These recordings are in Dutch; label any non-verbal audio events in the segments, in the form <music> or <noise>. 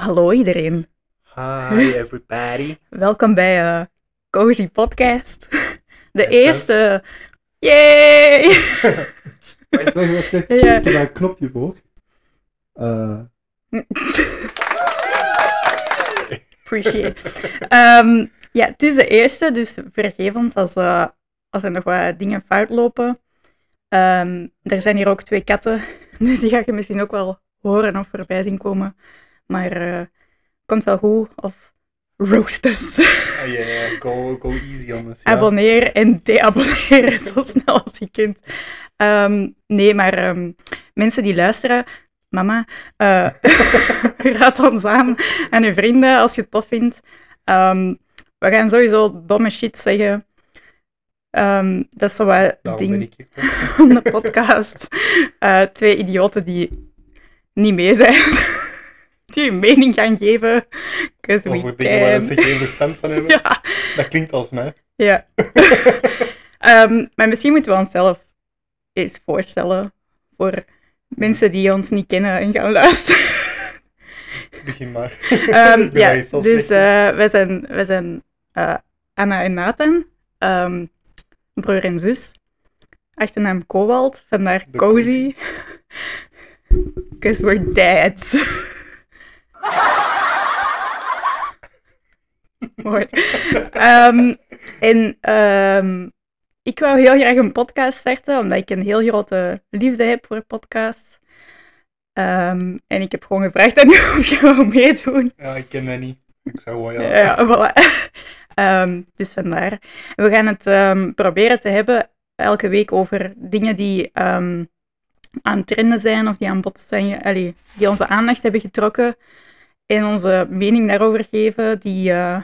Hallo iedereen. Hi <laughs> everybody. Welkom bij eh Cozy Podcast. <laughs> De eerste. Yay! <laughs> Wacht, wacht, wacht. wacht. Ja. Ik heb een knopje voor. Eh, Appreciate. Ehm, ja, het is de eerste, dus vergeef ons als, eh, als er nog wat dingen fout lopen. Ehm, er zijn hier ook twee katten, dus die ga je misschien ook wel horen of voorbij zien komen. Maar eh komt wel goed, of roast us. Oh yeah, go, go easy on us. Ja. Abonneer en deabonneer <laughs> zo snel als je kunt. Ehm, nee, maar ehm, mensen die luisteren, mama, eh <laughs> raad ons aan aan je vrienden als je het tof vindt. Ehm, we gaan sowieso domme shit zeggen. Dat is zo wat ding <laughs> van de podcast. Eh, twee idioten die niet mee zijn. <laughs> die hun mening gaan geven. we Over dingen waar ze geen verstand van hebben. <laughs> Ja. Dat klinkt als mij. Ja. <laughs> Ehm, maar misschien moeten we onszelf eens voorstellen voor mensen die ons niet kennen en gaan luisteren. Begin maar. Ehm, ja, dus eh wij zijn, wij zijn eh, Anna en Nathan, ehm, broer en zus. Achternaam Kowald, vandaar Cozy. Because we're dads. <laughs> Mooi. Ehm, en ehm, ik wou heel graag een podcast starten, omdat ik een heel grote liefde heb voor podcasts. Ehm, en ik heb gewoon gevraagd aan <laughs> u of je wou meedoen. Ja, ik ken dat niet. Ik zou wel ja. Ja, voilà. Dus vandaar. We gaan het proberen te hebben elke week over dingen die aan trenden zijn of die aan bod zijn, allee, die onze aandacht hebben getrokken. En onze mening daarover geven, die uh,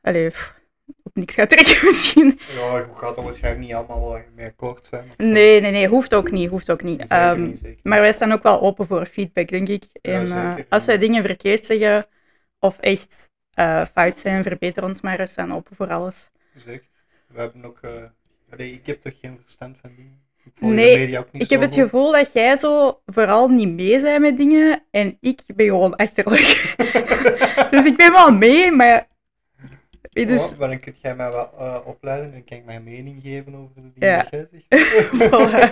allee, pff, op niks gaat trekken <laughs> misschien. Ja, je gaat er waarschijnlijk niet allemaal eh, mee akkoord zijn. Nee, nee, nee, hoeft ook niet, hoeft ook niet. Zeker Ehm, niet, zeker. maar wij staan ook wel open voor feedback, denk ik. En eh, als wij dingen verkeerd zeggen of echt eh, fout zijn, verbeter ons maar. We staan open voor alles. Zeker. We hebben ook... allee, ik heb toch geen verstand van dingen. Volg Nee, ook niet Ik heb het gevoel dat jij zo vooral niet mee bent met dingen en ik ben gewoon achterlijk. <laughs> dus ik ben wel mee, maar... Dus, Ja, dan kun jij mij wel eh, opleiden en kan ik mijn mening geven over de dingen Ja. dat jij zegt. <laughs> Voilà.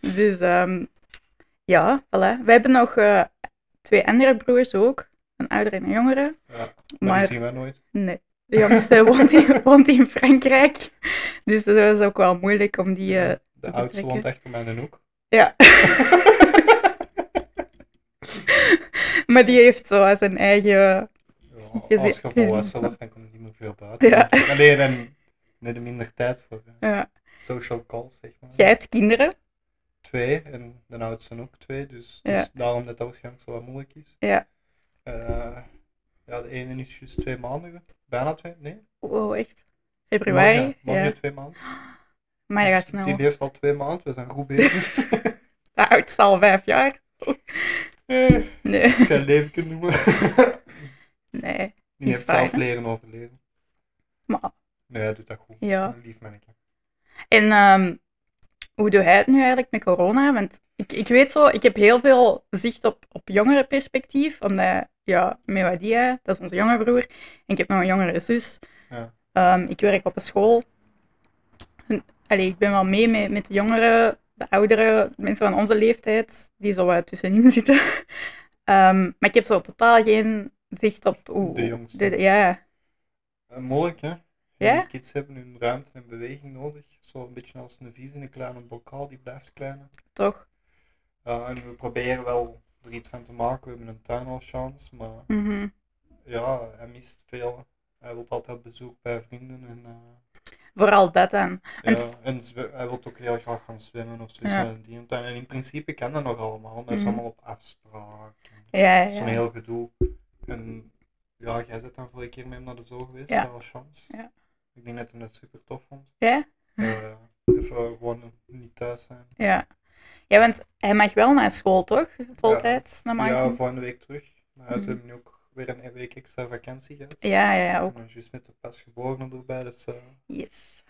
<laughs> dus ehm, ja, voilà. We hebben nog eh, twee andere broers ook. Een oudere en een jongere. Ja, maar, die zien wij nooit. Nee. De jongste woont in, woont in Frankrijk. Dus dat is ook wel moeilijk om die... eh, de te oudste woont mij in een hoek. ja. <laughs> maar die heeft zo zijn eigen... Ja, als volwassen wordt, dan kom je niet meer veel buiten. Ja. Alleen dan net er minder tijd voor Ja. social calls, zeg maar. Jij hebt kinderen. Twee, en de oudste ook twee, dus, Ja. dus daarom dat dat waarschijnlijk zo wat moeilijk is. Ja. Eh, ja, de ene is juist twee maanden, bijna twee, nee? Wow, echt? Februari? Morgen, morgen ja. twee maanden. Maar dat Dus gaat snel. Die leeft al twee maanden, we zijn goed bezig. <laughs> De oudste al vijf jaar. <laughs> Eh, Nee. Jij leven kunt noemen. <laughs> Nee. Die heeft zelf leren overleven. Maar, Nee, hij doet dat goed. Ja. Een lief mannetje. en ehm, hoe doe jij het nu eigenlijk met corona? Want ik, ik weet zo, ik heb heel veel zicht op, op jongerenperspectief. Omdat, ja, Mewadia, dat is onze jongere broer. En ik heb nog een jongere zus. Ja. Ehm, ik werk op een school. Allee, ik ben wel mee met, met de jongeren, de ouderen, mensen van onze leeftijd, die zo wat tussenin <laughs> zitten. Ehm, maar ik heb zo totaal geen zicht op hoe... De jongste. de- ja, Uh, moeilijk, hè? Ja? Die kids hebben hun ruimte en beweging nodig. Zo een beetje als een vies in een kleine bokaal, die blijft kleiner. toch? Ja, en we proberen wel er iets van te maken. We hebben een tuin al chance, maar Mhm. ja, hij mist veel. Hij wil altijd op bezoek bij vrienden en, eh, Vooral dat dan. En ja, en hij wil ook heel graag gaan zwemmen of zoiets. Ja. En in principe kan dat nog allemaal, maar het is Mhm. allemaal op afspraak. Ja, ja, Zo'n heel gedoe. En ja, jij bent dan vorige keer met hem naar de zoo geweest, Ja. ja. al chance. Ja. Ik denk dat hij het super tof vond. Ja? Even gewoon niet thuis zijn. Ja. Ja, want hij mag wel naar school, toch? Voltijds, normaal Ja, volgende week terug. Maar hij Mhm. heeft nu ook weer een week extra vakantie gehad. Ja, ja, ja, ook. En juist met de pasgeborene erbij, dus eh, Yes.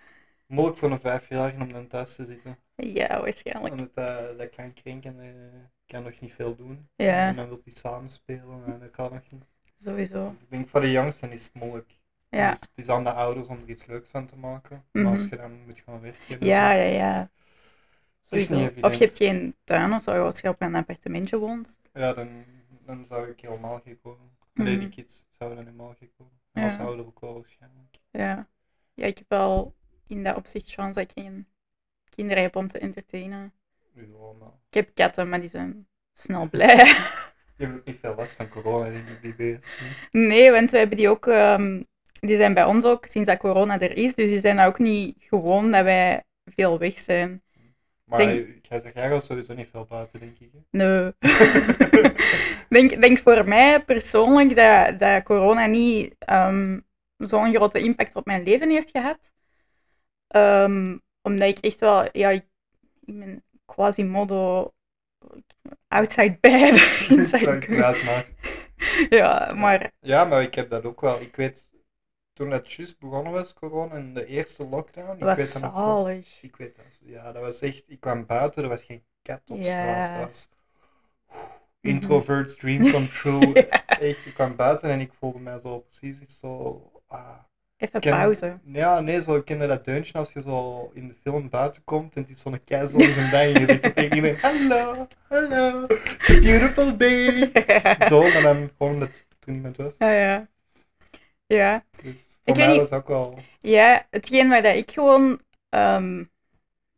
moeilijk voor een vijfjarige om dan thuis te zitten. Ja, waarschijnlijk. Omdat dat, dat kan krenken. eh, kan nog niet veel doen. Ja. En dan wil hij samenspelen en dat gaat nog niet. Sowieso. Dus ik denk voor de jongsten is het moeilijk. Ja. Dus het is aan de ouders om er iets leuks van te maken. Maar Mhm. als je dan moet gaan werken. en Ja, ja, ja. is niet. Of je hebt geen tuin of zo, als je op een appartementje woont. Ja, dan, dan zou ik helemaal gek Nee, die Mhm. kids zouden helemaal gek worden. En Ja. als ouder ook wel waarschijnlijk. Ja. Ja, ik heb wel in dat opzicht chance dat ik geen kinderen heb om te entertainen. Ja, maar Ik heb katten, maar die zijn snel <laughs> blij. je hebt ook niet veel last van corona, denk ik, die beesten. Nee, want we hebben die ook, ehm, die zijn bij ons ook sinds dat corona er is, dus die zijn ook niet gewoon dat wij veel weg zijn. Maar Denk- jij gaat sowieso niet veel buiten, denk ik. hè. Nee. <laughs> <laughs> denk, denk voor mij persoonlijk dat, dat corona niet ehm, zo'n grote impact op mijn leven heeft gehad. Ehm, omdat ik echt wel, ja, ik, ik ben quasi-modo outside <laughs> bed, inside. Ja, maar Ja, maar ik heb dat ook wel. Ik weet, toen het juist begonnen was, corona, en de eerste lockdown, ik dat weet was dat nog. Ik weet dat. Ja, dat was echt, ik kwam buiten, er was geen kat op straat. Dat was Mhm. introvert dream <laughs> come true. Ja, Echt, ik kwam buiten en ik voelde mij zo precies zo... Ah, even ken- pauze. Ja, nee, zo, kende dat deuntje als je zo in de film buiten komt en het is zo'n keizelige dag en je zegt tegen iedereen, hallo, hallo, it's a beautiful day. <laughs> Zo, maar dan gewoon dat toen niemand was. ja, ja. Ja, Dus voor weet niet- ook wel... Ja, hetgeen waar dat ik gewoon.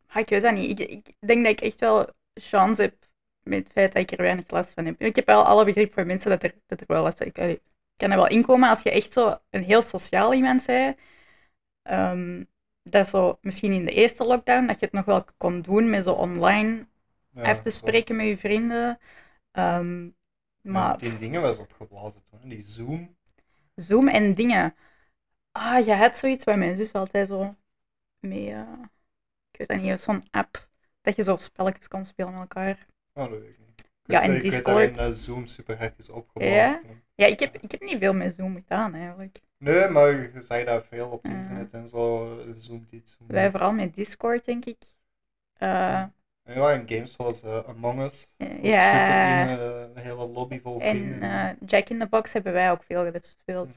ah, ik weet dat niet. Ik, ik denk dat ik echt wel chance heb met het feit dat ik er weinig last van heb. Ik heb wel alle begrip voor mensen dat er, dat er wel last van ik, ik kan er wel inkomen als je echt zo een heel sociaal iemand bent. Ehm, dat zo misschien in de eerste lockdown, dat je het nog wel kon doen met zo online Ja, even te spreken met je vrienden. Ehm, Ja, maar die dingen was opgeblazen toen, die Zoom. Zoom en dingen. Ah, je had zoiets waar mijn zus altijd zo mee. eh, ik weet dat niet, zo'n app. Dat je zo spelletjes kon spelen met elkaar. Oh, dat weet ik niet. Ik Ja, en ik weet Discord. alleen dat Zoom super is opgeblazen. Ja? Ja, ik heb, ik heb niet veel met Zoom gedaan eigenlijk. Nee, maar je zei dat veel op het Ja. internet en zo. eh, Zoom dit, Zoom Wij vooral met Discord, denk ik. Eh, Ja, en games zoals eh, Among Us. eh, ja. super in, eh, een hele lobby vol En vrienden. eh, Jack in the Box hebben wij ook veel gespeeld.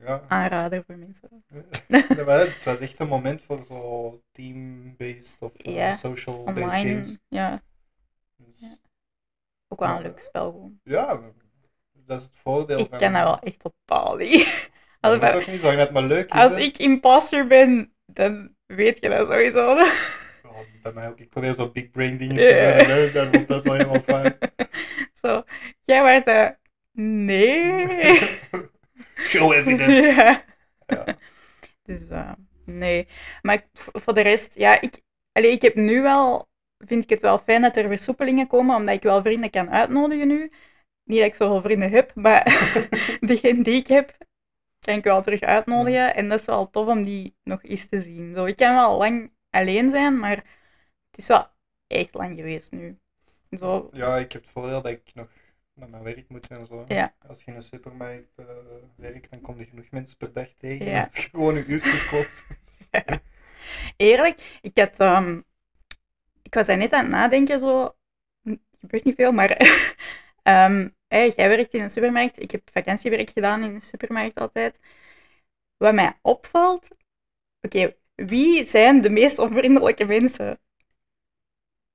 Ja. Aanrader voor mensen. Ja, maar het was echt een moment voor zo team-based of eh, social-based games. Ja, Dus, Ja. ook wel een leuk spel gewoon. ja, dat is het voordeel Ik van... ken dat wel echt totaal niet. Dat <laughs> Als, moet ook niet, zolang dat maar leuk is. als hè. ik imposter ben, dan weet je dat sowieso. Ja, <laughs> bij mij ook. Ik probeer zo big brain dingen te hè, dan wordt dat zo helemaal fout. <laughs> Zo, jij werd de... Nee. Show evidence. <laughs> ja. Ja. Dus, eh, nee. Maar ik- voor de rest, ja, ik, allee, ik heb nu wel... Vind ik het wel fijn dat er versoepelingen komen, omdat ik wel vrienden kan uitnodigen nu. Niet dat ik zoveel vrienden heb, maar <laughs> degene die ik heb, kan ik wel terug uitnodigen. En dat is wel tof om die nog eens te zien. Zo, ik kan wel lang alleen zijn, maar het is wel echt lang geweest nu. Zo, Ja, ik heb het voordeel dat ik nog naar mijn werk moet en zo. Ja. Als je in een supermarkt eh, werkt, dan kom je genoeg mensen per dag tegen. Ja. Als je gewoon een uurtjes koopt. <laughs> Eerlijk, ik had, ehm, ik was daar net aan het nadenken, zo, Hm, er gebeurt niet veel, maar <laughs> ehm, hey, jij werkt in een supermarkt, ik heb vakantiewerk gedaan in een supermarkt altijd. Wat mij opvalt, oké, wie zijn de meest onvriendelijke mensen?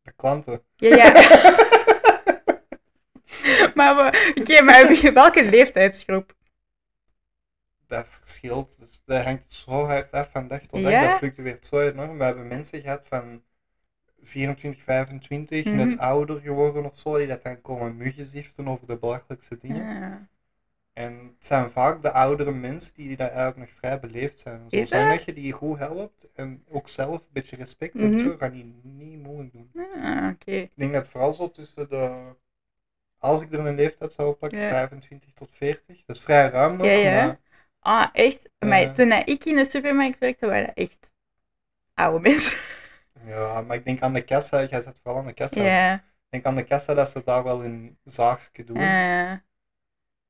De klanten. Ja, ja. <laughs> <laughs> maar we- oké, maar welke leeftijdsgroep? dat verschilt. Dus dat hangt zo hard af van dag tot dag. Ja? Dat fluctueert zo enorm. We hebben mensen gehad van 24, 25, Mhm. net ouder geworden of zo, die dat dan komen muggenziften over de belachelijkste dingen. Ja. En het zijn vaak de oudere mensen die daar eigenlijk nog vrij beleefd zijn. Zo zijn dat? je die goed helpt en ook zelf een beetje respect Mhm. hebt, zo ga je niet moeilijk doen. Ah, oké. Ik denk dat vooral zo tussen de, als ik er een leeftijd zou plakken, Ja. 25 tot 40, dat is vrij ruim nog, Ja, ja. maar Ah, echt? Maar Ja. toen ik in de supermarkt werkte, waren dat echt oude mensen. <laughs> Ja, maar ik denk aan de kassa, jij zit vooral aan de kassa. Ja. Ik denk aan de kassa dat ze daar wel een zaagje doen, eh,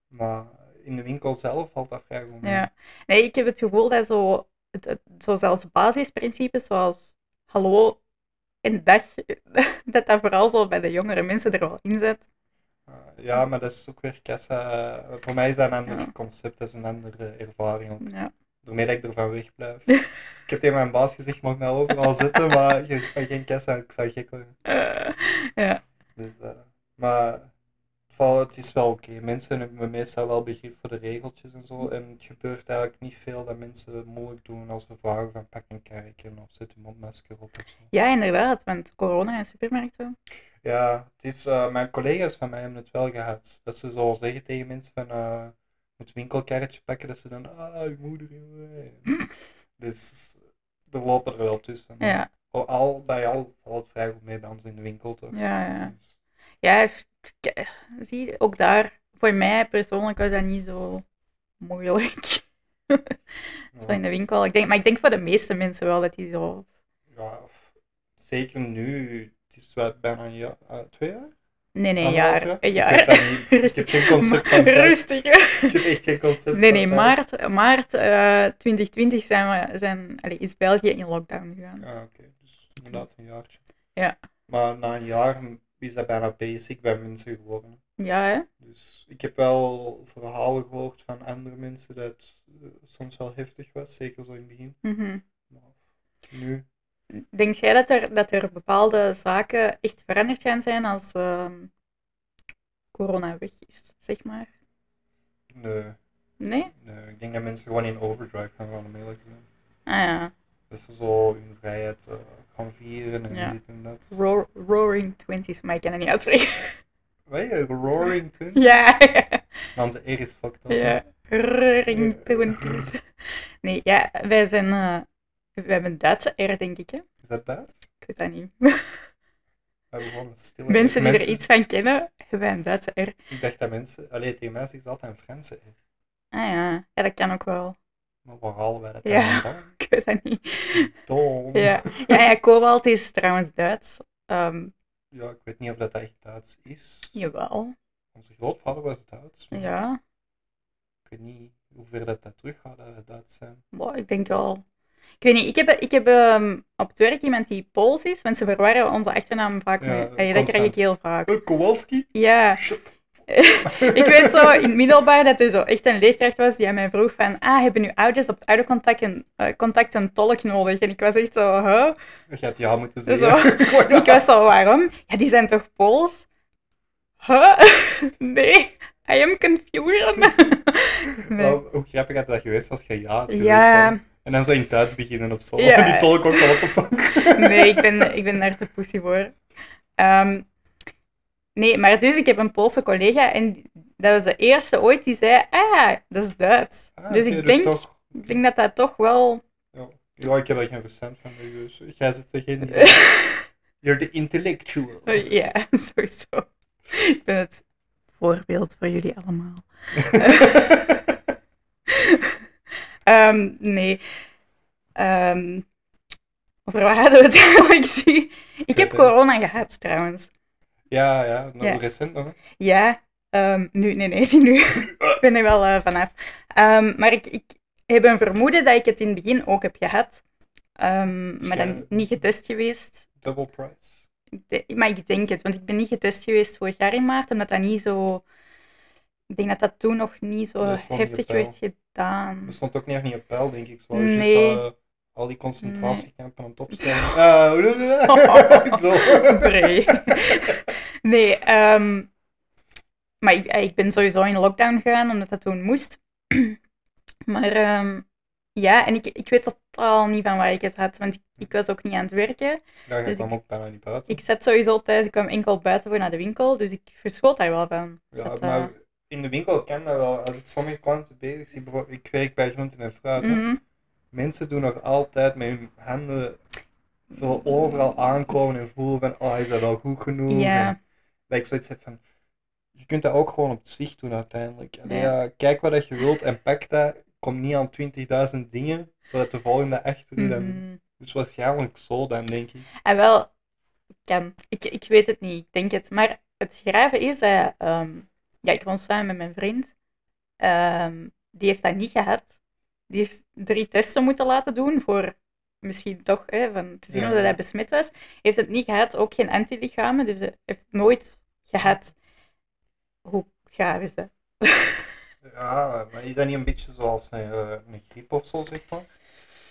maar in de winkel zelf valt dat vrij goed. mee. ja. Nee, ik heb het gevoel dat zo, het, het- zo zelfs basisprincipes zoals hallo En dat, <laughs> dat dat vooral zo bij de jongere mensen er wel in zit. Uh, ja, maar dat is ook weer kassa. Uh, voor mij is dat een ander Ja. concept, dat is een andere ervaring. ook. Ja. Daarmee dat ik ervan wegblijf. <laughs> ik heb tegen mijn baas gezegd, mag mij overal zitten, maar je geen kassa, ik zou gek worden. Eh, ja. Dus, eh, maar het, het is wel oké. Mensen hebben meestal wel begrip voor de regeltjes en zo. En het gebeurt eigenlijk niet veel dat mensen moeilijk doen als we vragen van pak een kijken of zet een mondmasker op of zo. ja, inderdaad, want corona in supermarkten. Ja, het is, eh, mijn collega's van mij hebben het wel gehad. Dat ze zo zeggen tegen mensen van eh moet winkelkarretje pakken, dat ze dan ah, je moeder. jongen." <laughs> dus er lopen er wel tussen. Ja, Al, bij al valt het vrij goed mee bij ons in de winkel toch? ja, ja. Dus, Ja, zie ook daar, voor mij persoonlijk was dat niet zo moeilijk. <laughs> Zo in de winkel. Ik denk, maar ik denk voor de meeste mensen wel dat die zo... Ja, zeker nu. Het wat, bijna een jaar, eh, twee jaar? Nee, nee, Anderhalf jaar. Een jaar. Ik <laughs> heb geen concept van. Rustig. Ik heb echt geen concept Nee, nee, maart, maart eh 2020 zijn we, zijn, allee, is België in lockdown gegaan. Ah, oké. Dus inderdaad een jaartje. Ja. Maar na een jaar is dat bijna basic bij mensen geworden. Ja, hè? Dus ik heb wel verhalen gehoord van andere mensen dat het eh, soms wel heftig was, zeker zo in het begin. Mhm. Maar nu, Denk jij dat er, dat er bepaalde zaken echt veranderd gaan zijn als ehm, corona weg is, zeg maar? nee, Nee? nee. Ik denk dat mensen gewoon in overdrive gaan gaan, om eerlijk te zijn. Ah ja. Dat ze zo hun vrijheid eh, gaan vieren en Ja. dit en dat. Roar- roaring Twenties, maar ik kan het niet uitspreken. Weet je, Roaring <laughs> Twenties? ja, Dan ze is fucked up. ja. Roaring Twenties. Nee, ja, wij zijn... eh, we hebben een Duitse R, denk ik, hè? Is dat Duits? Ik weet dat niet. <laughs> Stille Mensen die er Mensen- iets van kennen, hebben een Duitse R. Ik dacht dat mensen, alleen tegen zeggen ze altijd een Franse R. Ah ja, ja, dat kan ook wel. Maar halen wij dat Ja. dan? <laughs> Ik weet dat niet. Dom. Ja, ja, ja kobalt is trouwens Duits. Ehm, Ja, ik weet niet of dat echt Duits is. jawel. Onze grootvader was Duits. maar Ja, Ik weet niet hoe ver dat, dat terug gaat dat Duits zijn. Wow, ik denk wel. Ik weet niet, ik heb, ik heb ehm, op het werk iemand die Pools is. Mensen verwarren onze achternaam vaak Ja, mee. Allee, dat krijg ik heel vaak. Uh, Kowalski? Ja, <laughs> ik weet zo in het middelbaar dat er zo echt een leerkracht was die aan mij vroeg van ah, hebben uw ouders op het oude contact een, eh, contact een tolk nodig? En ik was echt zo, huh? Je had ja moeten zeggen. Ja. <laughs> Ik was zo, waarom? Ja, die zijn toch Pools? Huh? <laughs> Nee, I am confusion. Nee. Oh, hoe grappig had dat geweest als je ja had Ja. En dan zo in Duits beginnen of zo. Ja. <laughs> Die tolk ook zo, what the fuck. nee, ik ben, ik ben daar te pussy voor. Ehm, nee, maar dus ik heb een Poolse collega en dat was de eerste ooit die zei, ah, dat is Duits. Ah, dus ik denk, toch, ik denk dat dat toch wel... ja. ja, ik heb er geen verstand van. Dus jij zit geen... <laughs> You're the intellectual. ja, <laughs> sowieso. Ik ben het voorbeeld voor jullie allemaal. Ehm, nee. Ehm, over waar hadden we het <laughs> eigenlijk? Zie? Ik heb corona gehad trouwens. ja, ja, nog Ja. recent nog. hè? Ja, ehm, nu, nee, nee, <laughs> niet nu. ik ben er wel eh, vanaf. Maar ik, ik heb een vermoeden dat ik het in het begin ook heb gehad. Maar dan niet getest geweest. Double price. De- maar ik denk het, want ik ben niet getest geweest vorig jaar in maart, omdat dat niet zo... Ik denk dat dat toen nog niet zo Dat niet heftig werd gedaan. Er stond ook niet echt niet op peil, denk ik. Zo. Nee. Just, eh, al die concentratiekampen aan het opstellen. Eh, dat? <laughs> <laughs> <laughs> Nee, ehm, maar ik, ik ben sowieso in lockdown gegaan, omdat dat toen moest. <clears throat> maar ehm, ja, en ik, ik weet totaal niet van waar ik het had, want ik, ik was ook niet aan het werken. Ja, je Dus kwam ik- ook bijna niet buiten. Ik zat sowieso thuis, ik kwam enkel buiten voor naar de winkel, dus ik verschoot daar wel van. Ja, dat, eh, maar in de winkel kan dat wel. Als ik sommige klanten bezig zie, bijvoorbeeld, ik werk bij groenten en fruit. Mhm. Mensen doen nog altijd met hun handen zo overal aankomen en voelen van, oh, is dat wel goed genoeg? Ja. En dat ik zoiets heb van, je kunt dat ook gewoon op het zicht doen uiteindelijk. Ja. kijk wat dat je wilt en pak dat. Kom niet aan 20.000 dingen, zodat de volgende achter je dan... Mhm. Dus waarschijnlijk zo dan, denk ik. En wel, kan. Ik, ik weet het niet, ik denk het. Maar het grave is dat, ehm, ja, ik woon samen met mijn vriend. Ehm, die heeft dat niet gehad. Die heeft drie testen moeten laten doen voor misschien toch, hè, van te zien Ja. of dat hij besmet was, heeft het niet gehad, ook geen antilichamen, dus heeft het nooit gehad. Hoe gaaf is dat? <laughs> Ja, maar is dat niet een beetje zoals een, eh, een griep of zo, zeg maar?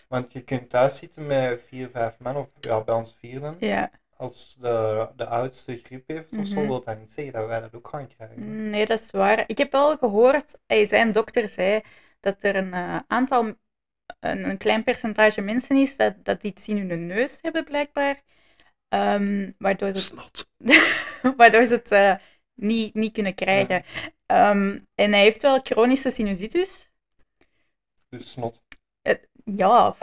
Want je kunt thuis zitten met vier, vijf man, of ja, bij ons vier dan. Ja, Als de, de oudste griep heeft of zo, Mhm. wil dat niet zeggen dat wij dat ook gaan krijgen. nee, dat is waar. Ik heb wel gehoord, hij, zijn dokter zei dat er een eh, aantal, een, een klein percentage mensen is dat, dat iets in hun neus hebben, blijkbaar. Ehm, waardoor ze Snot. <laughs> waardoor ze het eh, niet, niet kunnen krijgen. Ehm, en hij heeft wel chronische sinusitis. Dus snot. Ja. <laughs>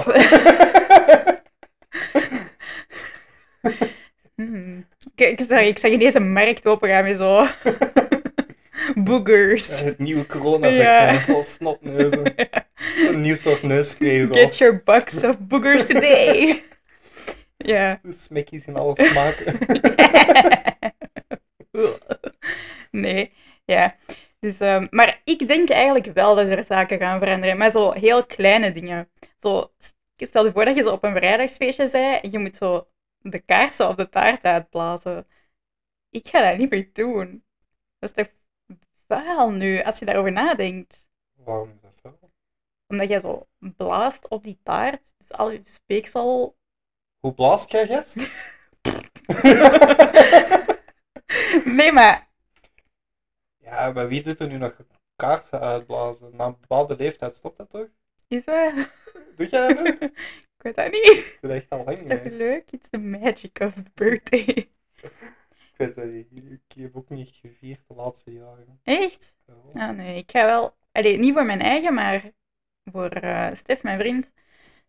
<laughs> Hmm. Kijk, sorry, ik zag ineens een markt opengaan met zo... <laughs> Boogers. Ja, het nieuwe corona Ja. vol snotneuzen. Een nieuw soort neuscream. zo. Get your bucks of boogers today. <laughs> ja. De smekkies in alle smaken. <laughs> nee, ja. Dus, ehm, maar ik denk eigenlijk wel dat er zaken gaan veranderen. Maar zo heel kleine dingen. Zo, stel je voor dat je zo op een verjaardagsfeestje bent en je moet zo de kaarsen op de taart uitblazen. Ik ga dat niet meer doen. Dat is toch vuil nu, als je daarover nadenkt. Waarom is dat vuil? Omdat jij zo blaast op die taart, dus al je speeksel... Hoe blaast jij gast? <laughs> Nee, maar... ja, maar wie doet er nu nog kaarsen uitblazen? Na een bepaalde leeftijd stopt dat toch? Is dat... Doe jij dat nu? <laughs> Ik weet dat niet. Ik dat echt al lang Is toch leuk? It's the magic of the birthday. Ik weet het niet. Ik heb ook niet gevierd de laatste jaren. Echt? Ja. Ah, nee, ik ga wel... Allee, niet voor mijn eigen, maar voor eh Stef, mijn vriend.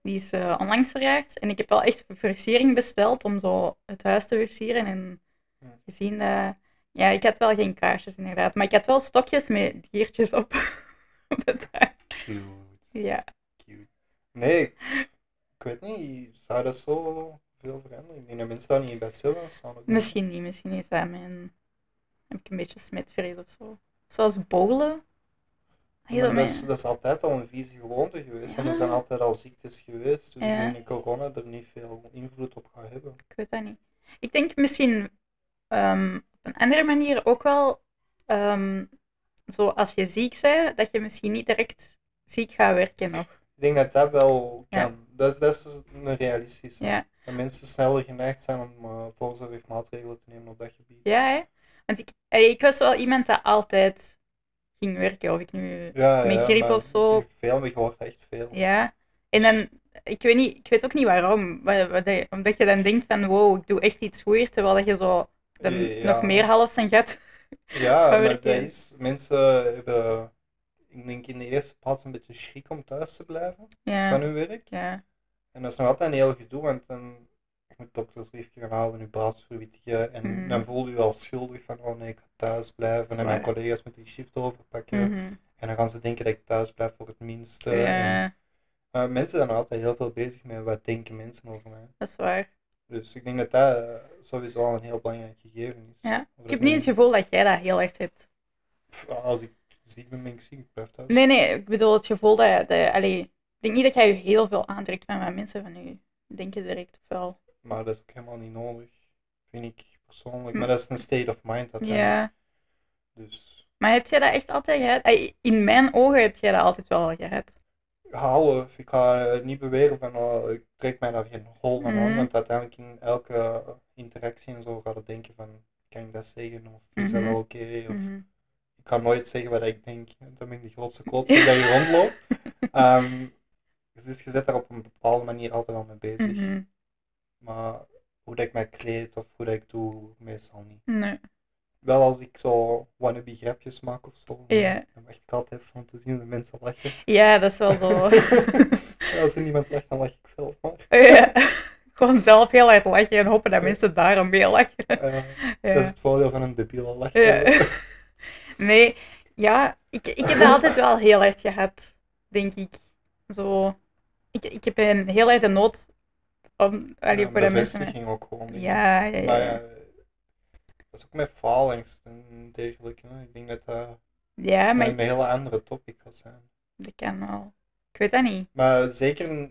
Die is eh, onlangs verjaard. En ik heb wel echt versiering besteld om zo het huis te versieren. En Ja. gezien dat... Ja, ik had wel geen kaarsjes inderdaad. Maar ik had wel stokjes met diertjes op. <laughs> op de taart. Cute. Ja. Cute. Nee, ik weet niet. Zou dat zo veel veranderen? Ik denk dat mensen daar niet bij niet. Misschien niet. Misschien is dat mijn... Heb ik een beetje smetvrees of zo. Zoals bowlen. Maar dat, is, dat is altijd al een vieze gewoonte geweest. En er zijn altijd al ziektes geweest. Dus Ja. ik denk dat corona er niet veel invloed op gaat hebben. Ik weet dat niet. Ik denk misschien ehm, op een andere manier ook wel, ehm, zo als je ziek bent, dat je misschien niet direct ziek gaat werken nog. Ik denk dat dat wel Ja. kan. Dat, is, dat is een realistische. Ja, Dat mensen sneller geneigd zijn om uh, voorzorgmaatregelen te nemen op dat gebied. ja hè? Want ik, eh, ik was wel iemand dat altijd ging werken, of ik nu... Ja, Met ja, griep of zo. Veel, je hoort echt veel. Ja. En dan, ik weet, niet, ik weet ook niet waarom, omdat je dan denkt van, wow, ik doe echt iets goed, terwijl dat je zo dan Ja. nog meer half zijn gat. Ja, <laughs> maar dat is, mensen hebben, ik denk in de eerste plaats een beetje schrik om thuis te blijven van hun werk. ja, En dat is nog altijd een heel gedoe, want dan je moet doktersbriefje gaan houden, je baas verwittigen en Mhm. dan voel je je al schuldig van, oh nee, ik ga thuis blijven en mijn collega's moeten die shift overpakken. mhm, En dan gaan ze denken dat ik thuis blijf voor het minste. En, ja, mensen zijn altijd heel veel bezig met wat denken mensen over mij. dat is waar. Dus ik denk dat dat eh, sowieso al een heel belangrijk gegeven is. Ja. Ik heb niet het gevoel dat jij dat heel erg hebt. Als ik ziek ben, ben ik ziek, ik blijf thuis. Nee, nee, ik bedoel het gevoel dat, dat allee, ik denk niet dat jij je heel veel aantrekt van wat mensen van je denken direct of wel. Maar dat is ook helemaal niet nodig, vind ik persoonlijk. Hm. Maar dat is een state of mind uiteindelijk. Ja, Dus maar heb jij dat echt altijd gehad? In mijn ogen heb jij dat altijd wel gehad. half, ik ga niet beweren van oh, ik trek mij daar geen hol van aan, Mhm. want uiteindelijk in elke interactie en zo gaat het denken van kan ik dat zeggen of is dat Mhm. wel oké? Of Mhm. Ik kan nooit zeggen wat ik denk. Dan ben ik de grootste klotser dat je rondloopt. <laughs> Ehm, dus je zit daar op een bepaalde manier altijd wel mee bezig. Mhm. Maar hoe dat ik mij kleed of hoe dat ik doe, meestal niet. Nee. Wel als ik zo wannabe grapjes maak of zo, Ja. dan wacht ik altijd van te zien dat mensen lachen. Ja, dat is wel zo. Ja, <laughs> als er niemand lacht, dan lach ik zelf maar. ja. Gewoon zelf heel hard lachen en hopen dat mensen daarom mee lachen. Ja. Dat is het voordeel van een debiele lach. Ja. <laughs> Nee, ja, ik, ik heb dat <laughs> altijd wel heel erg gehad, denk ik. Zo, ik, ik heb een heel erg de nood om, allee, Ja, voor de mensen... ook gewoon. Ja, ja, ja. Maar ja. ja, dat is ook met faalangst en dergelijke. hè. Ik denk dat dat Ja, maar een hele andere topic gaat zijn. dat kan wel. Ik weet dat niet. Maar zeker,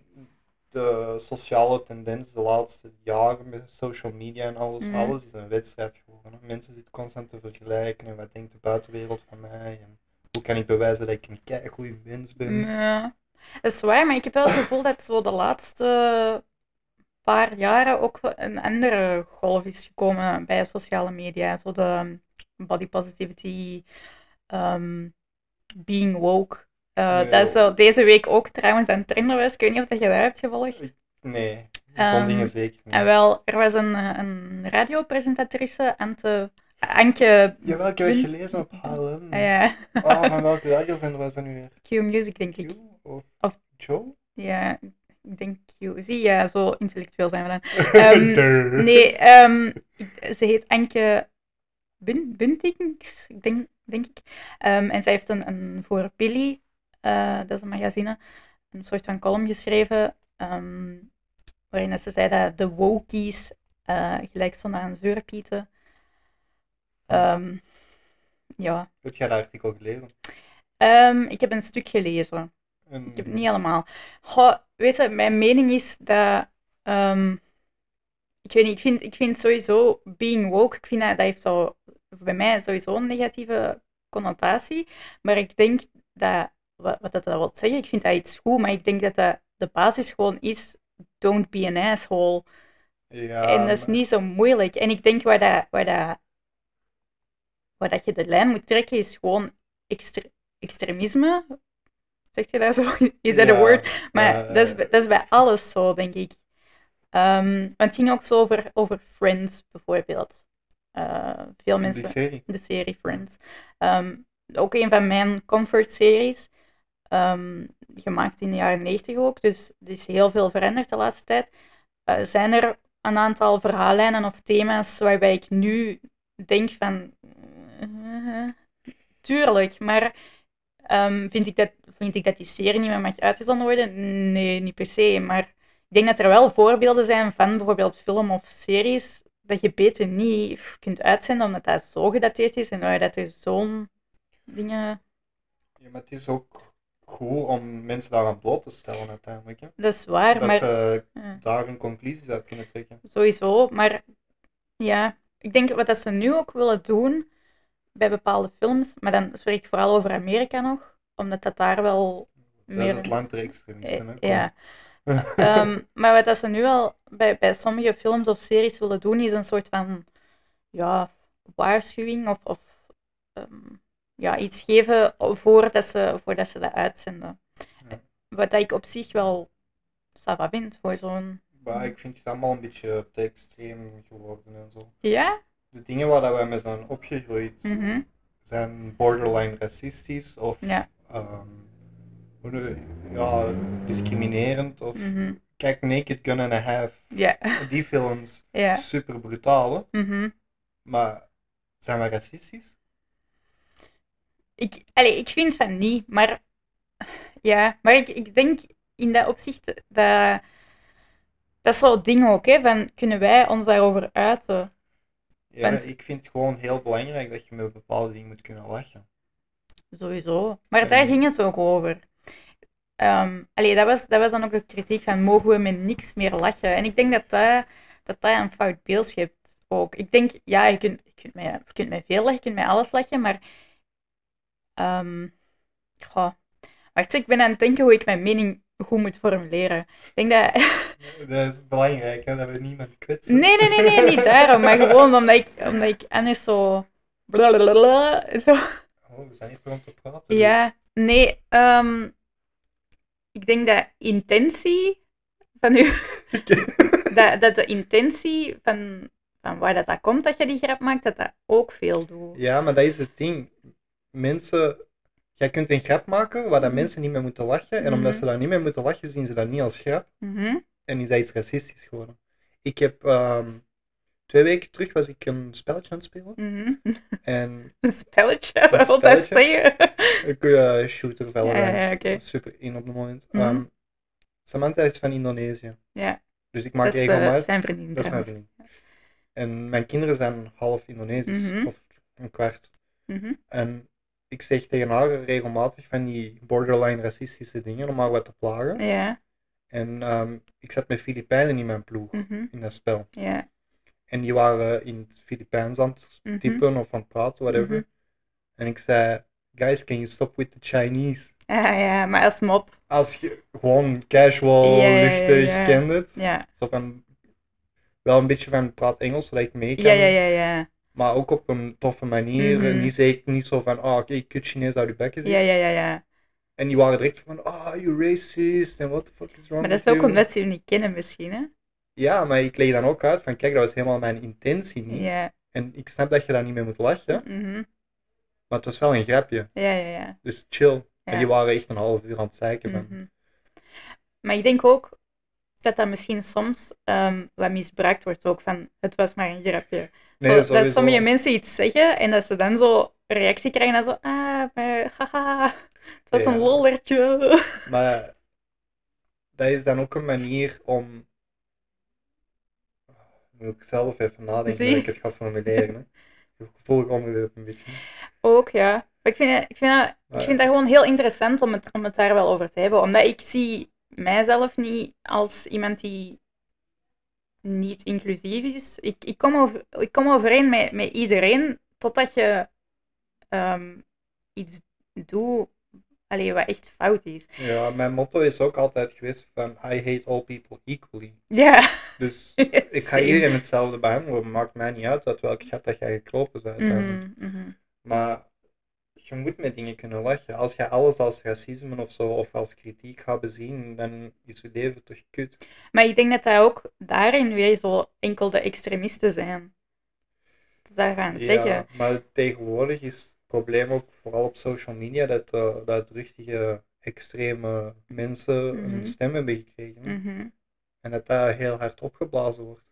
de sociale tendens de laatste jaren met social media en alles. Mhm. Alles is een wedstrijd geworden. Mensen zitten constant te vergelijken en wat denkt de buitenwereld van mij. En hoe kan ik bewijzen dat ik een keigoede mens ben? Ja, dat is waar, maar ik heb wel het gevoel dat zo de laatste paar jaren ook een andere golf is gekomen bij sociale media. Zo de body positivity, ehm, being woke. Ja. Dat is zo deze week ook trouwens aan trender was. Ik weet niet of dat je daar hebt gevolgd. Nee, zo'n Ehm, dingen zeker niet. En wel, er was een, eh, een radiopresentatrice, Ante, Anke... Jawel, ik heb het gelezen op HLN. Ah, ja, Ah, van welke radiozender was dat nu weer? Q Music denk ik. Q of, Of- Joe? Ja, ik denk Q. Zie, ja, zo intellectueel zijn we dan. <laughs> Durr. Nee, ehm, ze heet Anke Bun Buntings, denk, denk ik. En zij heeft een, een voor Billy, eh, dat is een magazine, een soort van column geschreven, ehm, waarin ze zei dat de wokies eh, gelijk stonden aan zeurpieten. Ehm, ja, Heb jij dat artikel gelezen? Ehm, ik heb een stuk gelezen. En- Ik heb het niet allemaal. Goh, weet je, mijn mening is dat. ik weet niet, ik vind, ik vind sowieso being woke, ik vind dat, dat heeft zo, bij mij sowieso een negatieve connotatie. Maar ik denk dat, wat, wat dat wil zeggen, ik vind dat iets goed, maar ik denk dat dat de basis gewoon is, don't be an asshole. Ja, en dat is maar- niet zo moeilijk. En ik denk waar, dat, waar, dat, waar dat je de lijn moet trekken, is gewoon extre- extremisme. Zeg je dat zo? <laughs> Is dat een Ja, woord? Maar ja, dat, is, bij- dat is bij alles zo, denk ik. Ehm, want het ging ook zo over, over Friends, bijvoorbeeld. Eh, veel mensen... Die serie. De serie Friends. Ehm, ook een van mijn comfort-series. Ehm, gemaakt in de jaren 90 ook. Dus er is heel veel veranderd de laatste tijd. Eh, zijn er een aantal verhaallijnen of thema's waarbij ik nu denk van... eh, tuurlijk, maar ehm, vind, ik dat, vind ik dat die serie niet meer mag uitgezonden worden? Nee, niet per se. Maar ik denk dat er wel voorbeelden zijn van bijvoorbeeld film of series dat je beter niet kunt uitzenden omdat dat zo gedateerd is en dat er zo'n dingen... Ja, maar het is ook goed om mensen daaraan bloot te stellen uiteindelijk. Hè? Dat is waar, dat maar... ze ja. daar hun conclusies uit kunnen trekken. Sowieso, maar ja, ik denk wat dat ze nu ook willen doen bij bepaalde films, maar dan spreek ik vooral over Amerika nog, omdat dat daar wel Dat is meer... het land der extremisten. hè. Eh, ja. <laughs> Ehm, maar wat dat ze nu al bij, bij sommige films of series willen doen, is een soort van ja, waarschuwing of, of ehm, ja, iets geven voordat ze, voordat ze dat uitzenden. Ja. Wat ik op zich wel sava vind voor zo'n... Maar ik vind het allemaal een beetje te extreem geworden en zo. Ja? De dingen waar dat wij mee zijn opgegroeid Mhm. zijn borderline racistisch of Ja. ehm, ja, discriminerend. Of Mhm. kijk, Naked Gun and a Half. Ja. Die films, Ja. super brutaal, hè. Mhm. maar zijn wij racistisch? Ik, allee, ik vind van niet, maar ja, maar ik, ik denk in dat opzicht dat dat is wel het ding ook, hè, van kunnen wij ons daarover uiten? Ja, Want- ik vind het gewoon heel belangrijk dat je met bepaalde dingen moet kunnen lachen. Sowieso. Maar daar ging het ook over. Allee, dat, was, dat was dan ook de kritiek van mogen we met niks meer lachen? En ik denk dat dat, dat, dat een fout beeld schept ook. Ik denk, ja, je kunt, je kunt, met, je kunt met veel lachen, je kunt met alles lachen, maar... ehm goh. Wacht, ik ben aan het denken hoe ik mijn mening goed moet formuleren. Ik denk dat... <laughs> Dat is belangrijk, hè, dat we niemand kwetsen. Nee, nee, nee, nee, niet daarom, maar gewoon omdat ik, omdat ik anders zo... blablabla, zo Oh, we zijn hier om te praten. dus- Ja, nee, ehm, ik denk dat intentie van u, <laughs> dat, dat de intentie van, van waar dat, dat komt dat je die grap maakt, dat dat ook veel doet. Ja, maar dat is het ding. Mensen, jij kunt een grap maken waar dat Mhm. mensen niet meer moeten lachen. En omdat Mhm. ze daar niet meer moeten lachen, zien ze dat niet als grap. Mhm, En is dat iets racistisch geworden. Ik heb ehm, twee weken terug was ik een spelletje aan het spelen. mhm. <laughs> En Een spelletje, wat wil dat zeggen? ik uh, shooter Valorant. Ja, ja. Super in op het moment. Mhm. Ehm, Samantha is van Indonesië. Ja, Dus ik maak dat is eh, regelmatig... zijn vriendin Dat is mijn vriendin. En mijn kinderen zijn half Indonesisch, Mhm. of een kwart. Mhm, En ik zeg tegen haar regelmatig van die borderline racistische dingen om haar wat te plagen. Ja, En ehm, ik zat met Filipijnen in mijn ploeg, Mhm. in dat spel. Ja. En die waren in het Filipijns aan het Mhm. typen of aan het praten, whatever. Mhm. En ik zei, guys, can you stop with the Chinese? Ja, ja, maar als mop. Als je gewoon casual, luchtig, kent het. Ja. Zo van, wel een beetje van praat Engels, zodat ik mee kan. Ja, ja, ja, ja. Maar ook op een toffe manier. Mhm. Niet, zeker, niet zo van, oh, oké, kut Chinees uit je bek is. Ja, ja, ja, ja. En die waren direct van, oh, you racist, en what the fuck is wrong Maar dat is ook you? omdat ze je niet kennen misschien, hè? Ja, maar ik leg dan ook uit van, kijk, dat was helemaal mijn intentie niet. Ja. En ik snap dat je daar niet mee moet lachen, Mhm. maar het was wel een grapje. Ja, ja, ja. Dus chill. Ja. En die waren echt een half uur aan het zeiken van, Mhm. Maar ik denk ook dat dat misschien soms ehm, wat misbruikt wordt ook van het was maar een grapje. Nee, zo, dat sommige mensen iets zeggen en dat ze dan zo een reactie krijgen en zo, ah, maar haha, het was Ja. een lollertje. <laughs> Maar dat is dan ook een manier om. Moet ik zelf even nadenken Zie. hoe ik het ga formuleren. Hè. <laughs> Onderwerp een beetje. Ook, ja. Maar ik vind, ik, vind dat, ik vind dat gewoon heel interessant om het, om het daar wel over te hebben. Omdat ik zie mijzelf niet als iemand die niet inclusief is. Ik, ik, kom, over, ik kom overeen met, met iedereen totdat je ehm, iets doet allee, wat echt fout is. Ja, mijn motto is ook altijd geweest van I hate all people equally. Ja. Dus <laughs> ik ga iedereen hetzelfde behandelen. Maakt mij niet uit uit welk gat dat jij gekropen bent. mhm. Maar je moet met dingen kunnen lachen. Als je alles als racisme of zo of als kritiek gaat bezien, dan is je leven toch kut. Maar ik denk dat dat ook daarin weer zo enkel de extremisten zijn. Dat gaan zeggen. Ja, maar tegenwoordig is het probleem ook vooral op social media dat, eh dat richtige extreme mensen Mhm. een stem hebben gekregen. Mhm. En dat dat heel hard opgeblazen wordt.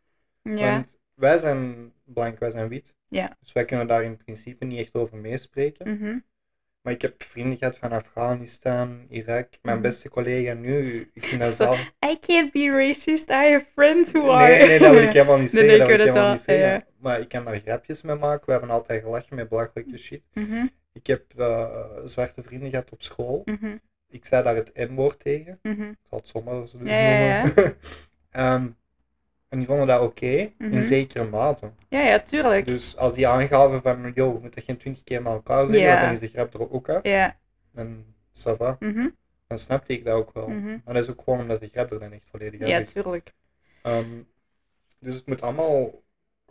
Ja. Want wij zijn blank, wij zijn wit. Ja. Dus wij kunnen daar in principe niet echt over meespreken. Mhm. Maar ik heb vrienden gehad van Afghanistan, Irak. Mijn Mhm. beste collega nu, ik vind dat <laughs> zelf... I can't be racist, I have friends who are. Nee, nee, dat wil ik <laughs> helemaal niet zeggen. nee, dat ik wil het helemaal wel, niet zeggen. ja. Maar ik kan daar grapjes mee maken. We hebben altijd gelachen met belachelijke shit. Mhm, Ik heb eh, zwarte vrienden gehad op school. mhm, Ik zei daar het N-woord tegen. mhm. Ik zal het zomaar zo Ja, ja, noemen. <laughs> En die vonden dat oké, Mhm. in zekere mate. Ja, ja, tuurlijk. Dus als die aangaven van, yo, we moeten geen twintig keer naar elkaar zeggen, Ja. dan is de grap er ook uit. Ja. En ça va. mhm, Dan snapte ik dat ook wel. mhm. Maar dat is ook gewoon omdat de grap er dan echt volledig uit Ja, is. tuurlijk. Ehm, dus het moet allemaal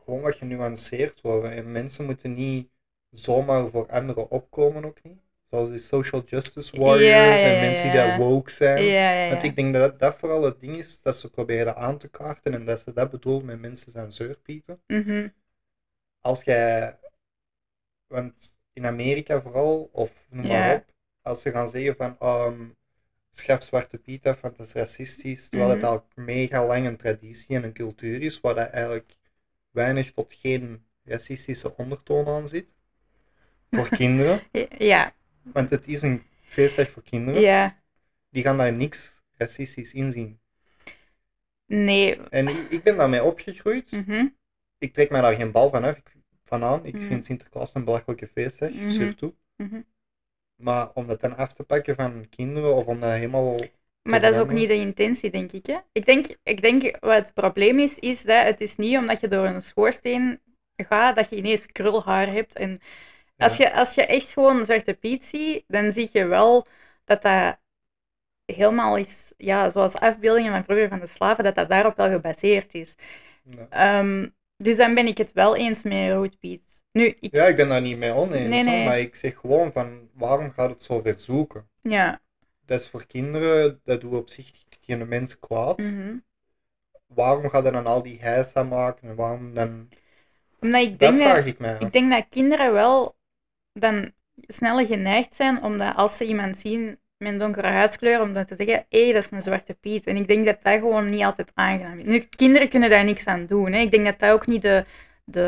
gewoon wat genuanceerd worden. En mensen moeten niet zomaar voor anderen opkomen ook niet. Zoals die social justice warriors en mensen die daar woke zijn. Ja, ja, Want ik denk dat dat vooral het ding is dat ze proberen aan te kaarten en dat ze dat bedoelen met mensen zijn zeurpieten. Mhm, Als jij, want in Amerika vooral, of noem maar op, als ze gaan zeggen van ehm schaf Zwarte Piet af, want dat is racistisch, terwijl het Mhm. al mega lang een traditie en een cultuur is, waar dat eigenlijk weinig tot geen racistische ondertoon aan zit. Voor <laughs> kinderen, Ja, want het is een feestdag voor kinderen, ja. die gaan daar niks racistisch in zien. Nee. En ik, ik ben daarmee opgegroeid. Mhm, Ik trek mij daar geen bal van, af, ik, van aan. Ik Mhm. vind Sinterklaas een belachelijke feestdag, surtout. mhm. Maar om dat dan af te pakken van kinderen of om dat helemaal. Maar dat is ook niet de intentie, denk ik. Hè? Ik, denk, ik denk wat het probleem is, is dat het is niet omdat je door een schoorsteen gaat dat je ineens krulhaar hebt. En als, je, als je echt gewoon Zwarte Piet ziet, dan zie je wel dat dat helemaal is, ja, zoals afbeeldingen van vroeger van de slaven, dat dat daarop wel gebaseerd is. Ja. Ehm, dus dan ben ik het wel eens met Rood Piet. Nu, ik, Ja, ik ben daar niet mee oneens, Nee, hè, nee. maar ik zeg gewoon van waarom gaat het zo ver zoeken? ja. Dat is voor kinderen, dat doet op zich geen mens kwaad. mhm. Waarom gaat er dan al die heisa maken en waarom dan. Omdat ik Dat denk dat, vraag ik mij. Ik denk dat kinderen wel dan sneller geneigd zijn, omdat als ze iemand zien met een donkere huidskleur, om dan te zeggen, hé, dat is een zwarte Piet. En ik denk dat dat gewoon niet altijd aangenaam is. Nu, kinderen kunnen daar niks aan doen. Hè. Ik denk dat dat ook niet de... de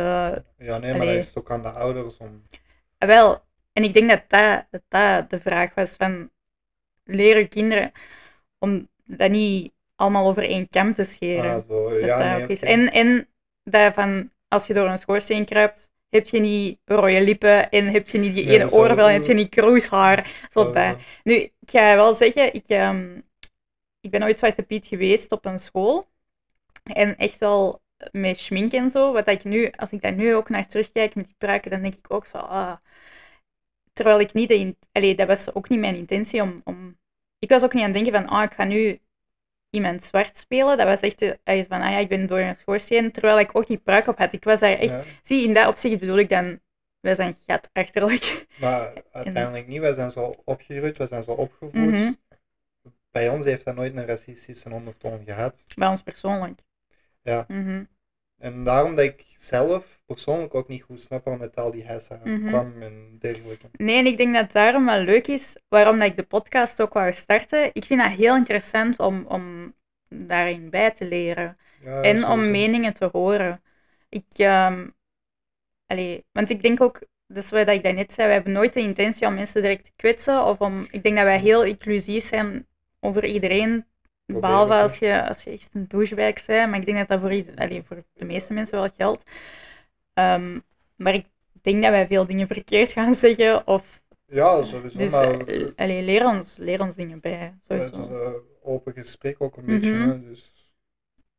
Ja, nee, maar Allee. dat is ook aan de ouders om. wel, en ik denk dat dat, dat dat de vraag was van leren kinderen om dat niet allemaal over één kam te scheren. Ah, zo. Ja, dat nee, ook is. En, en dat van, als je door een schoorsteen kruipt, heb je niet rode lippen en heb je niet die ene zo- oorbel en heb je niet kroeshaar. Zo, bij. Nu, ik ga wel zeggen, ik, ehm, ik ben ooit Zwarte Piet geweest op een school. En echt wel met schmink en zo. Wat ik nu, als ik daar nu ook naar terugkijk met die pruiken, dan denk ik ook zo, ah. Terwijl ik niet de... in- Allee, dat was ook niet mijn intentie om... om... Ik was ook niet aan het denken van, ah, ik ga nu iemand zwart spelen. Dat was echt eh, van, ah ja, ik ben door een schoorsteen. Terwijl ik ook die pruik op had. Ik was daar echt... Ja. Zie, in dat opzicht bedoel ik dan... Wij zijn gat achterlijk. <laughs> Maar uiteindelijk niet. Wij zijn zo opgegroeid, wij zijn zo opgevoed. Mhm. Bij ons heeft dat nooit een racistische ondertoon gehad. Bij ons persoonlijk. Ja. Mhm. En daarom dat ik zelf persoonlijk ook niet goed snap waarom met al die heisa Mhm. kwam en dergelijke. Nee, en ik denk dat het daarom wel leuk is, waarom dat ik de podcast ook wou starten. Ik vind dat heel interessant om, om daarin bij te leren. Ja, en om meningen te horen. Ik, allee, want ik denk ook, dat is wat ik daarnet zei, we hebben nooit de intentie om mensen direct te kwetsen. Of om, ik denk dat wij heel inclusief zijn over iedereen. Behalve als je, als je echt een douchebag bent. Maar ik denk dat dat voor, ieder- allee, voor de meeste mensen wel geldt. Ehm, maar ik denk dat wij veel dingen verkeerd gaan <laughs> zeggen. Of, Ja, sowieso. dus maar eh, allee, leer, ons, leer ons dingen bij. het is Sowieso. een open gesprek ook een Mhm. beetje. Hè? Dus,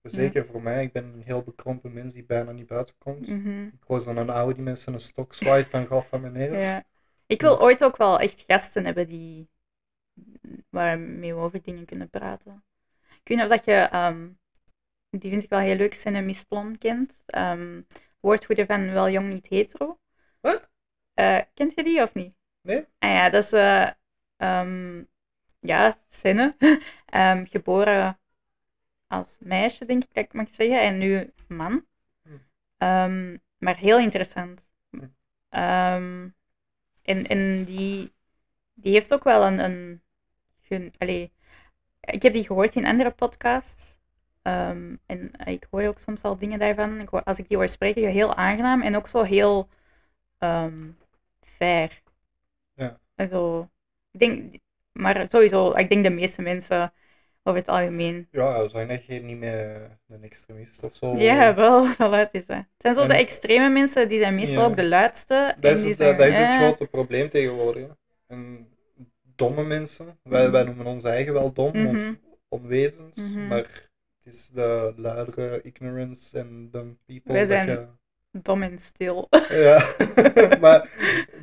zeker voor mij, ik ben een heel bekrompen mens die bijna niet buiten komt. Mhm. Ik was dan een oude die mensen een stok zwaait van gaf van meneer. Ja. Ik wil ooit ook wel echt gasten hebben die waarmee we over dingen kunnen praten. Ik weet niet of dat je, ehm, die vind ik wel heel leuk, Senne Miss Plon kent. Woordvoerder van Wel Jong Niet Hetero. Wat? Eh, kent je die of niet? Nee. Ah ja, dat is, eh, ehm, ja, Senne. <laughs> Ehm, geboren als meisje, denk ik dat ik mag zeggen, en nu man. Hm. Maar heel interessant. Hm. En en die, die heeft ook wel een. een allee, ik heb die gehoord in andere podcasts. Ehm, en ik hoor ook soms al dingen daarvan. Ik hoor, als ik die hoor spreken, heel aangenaam en ook zo heel ehm, fair. Ja. Zo, ik denk, maar sowieso, ik denk de meeste mensen over het algemeen. Ja, zijn echt niet meer een extremist of zo. Ja, wel, <laughs> wel uit is dat. Het zijn zo de extreme mensen, die zijn meestal Ja. ook de luidste. Dat en is, die het, zijn, dat is het ja. grote probleem tegenwoordig. hè. En domme mensen, wij, Mhm. wij noemen ons eigen wel dom Mhm. of onwezens, Mhm. maar het is de luidere ignorance en de people Wij dat zijn- je... Dom en stil. Ja, <laughs> maar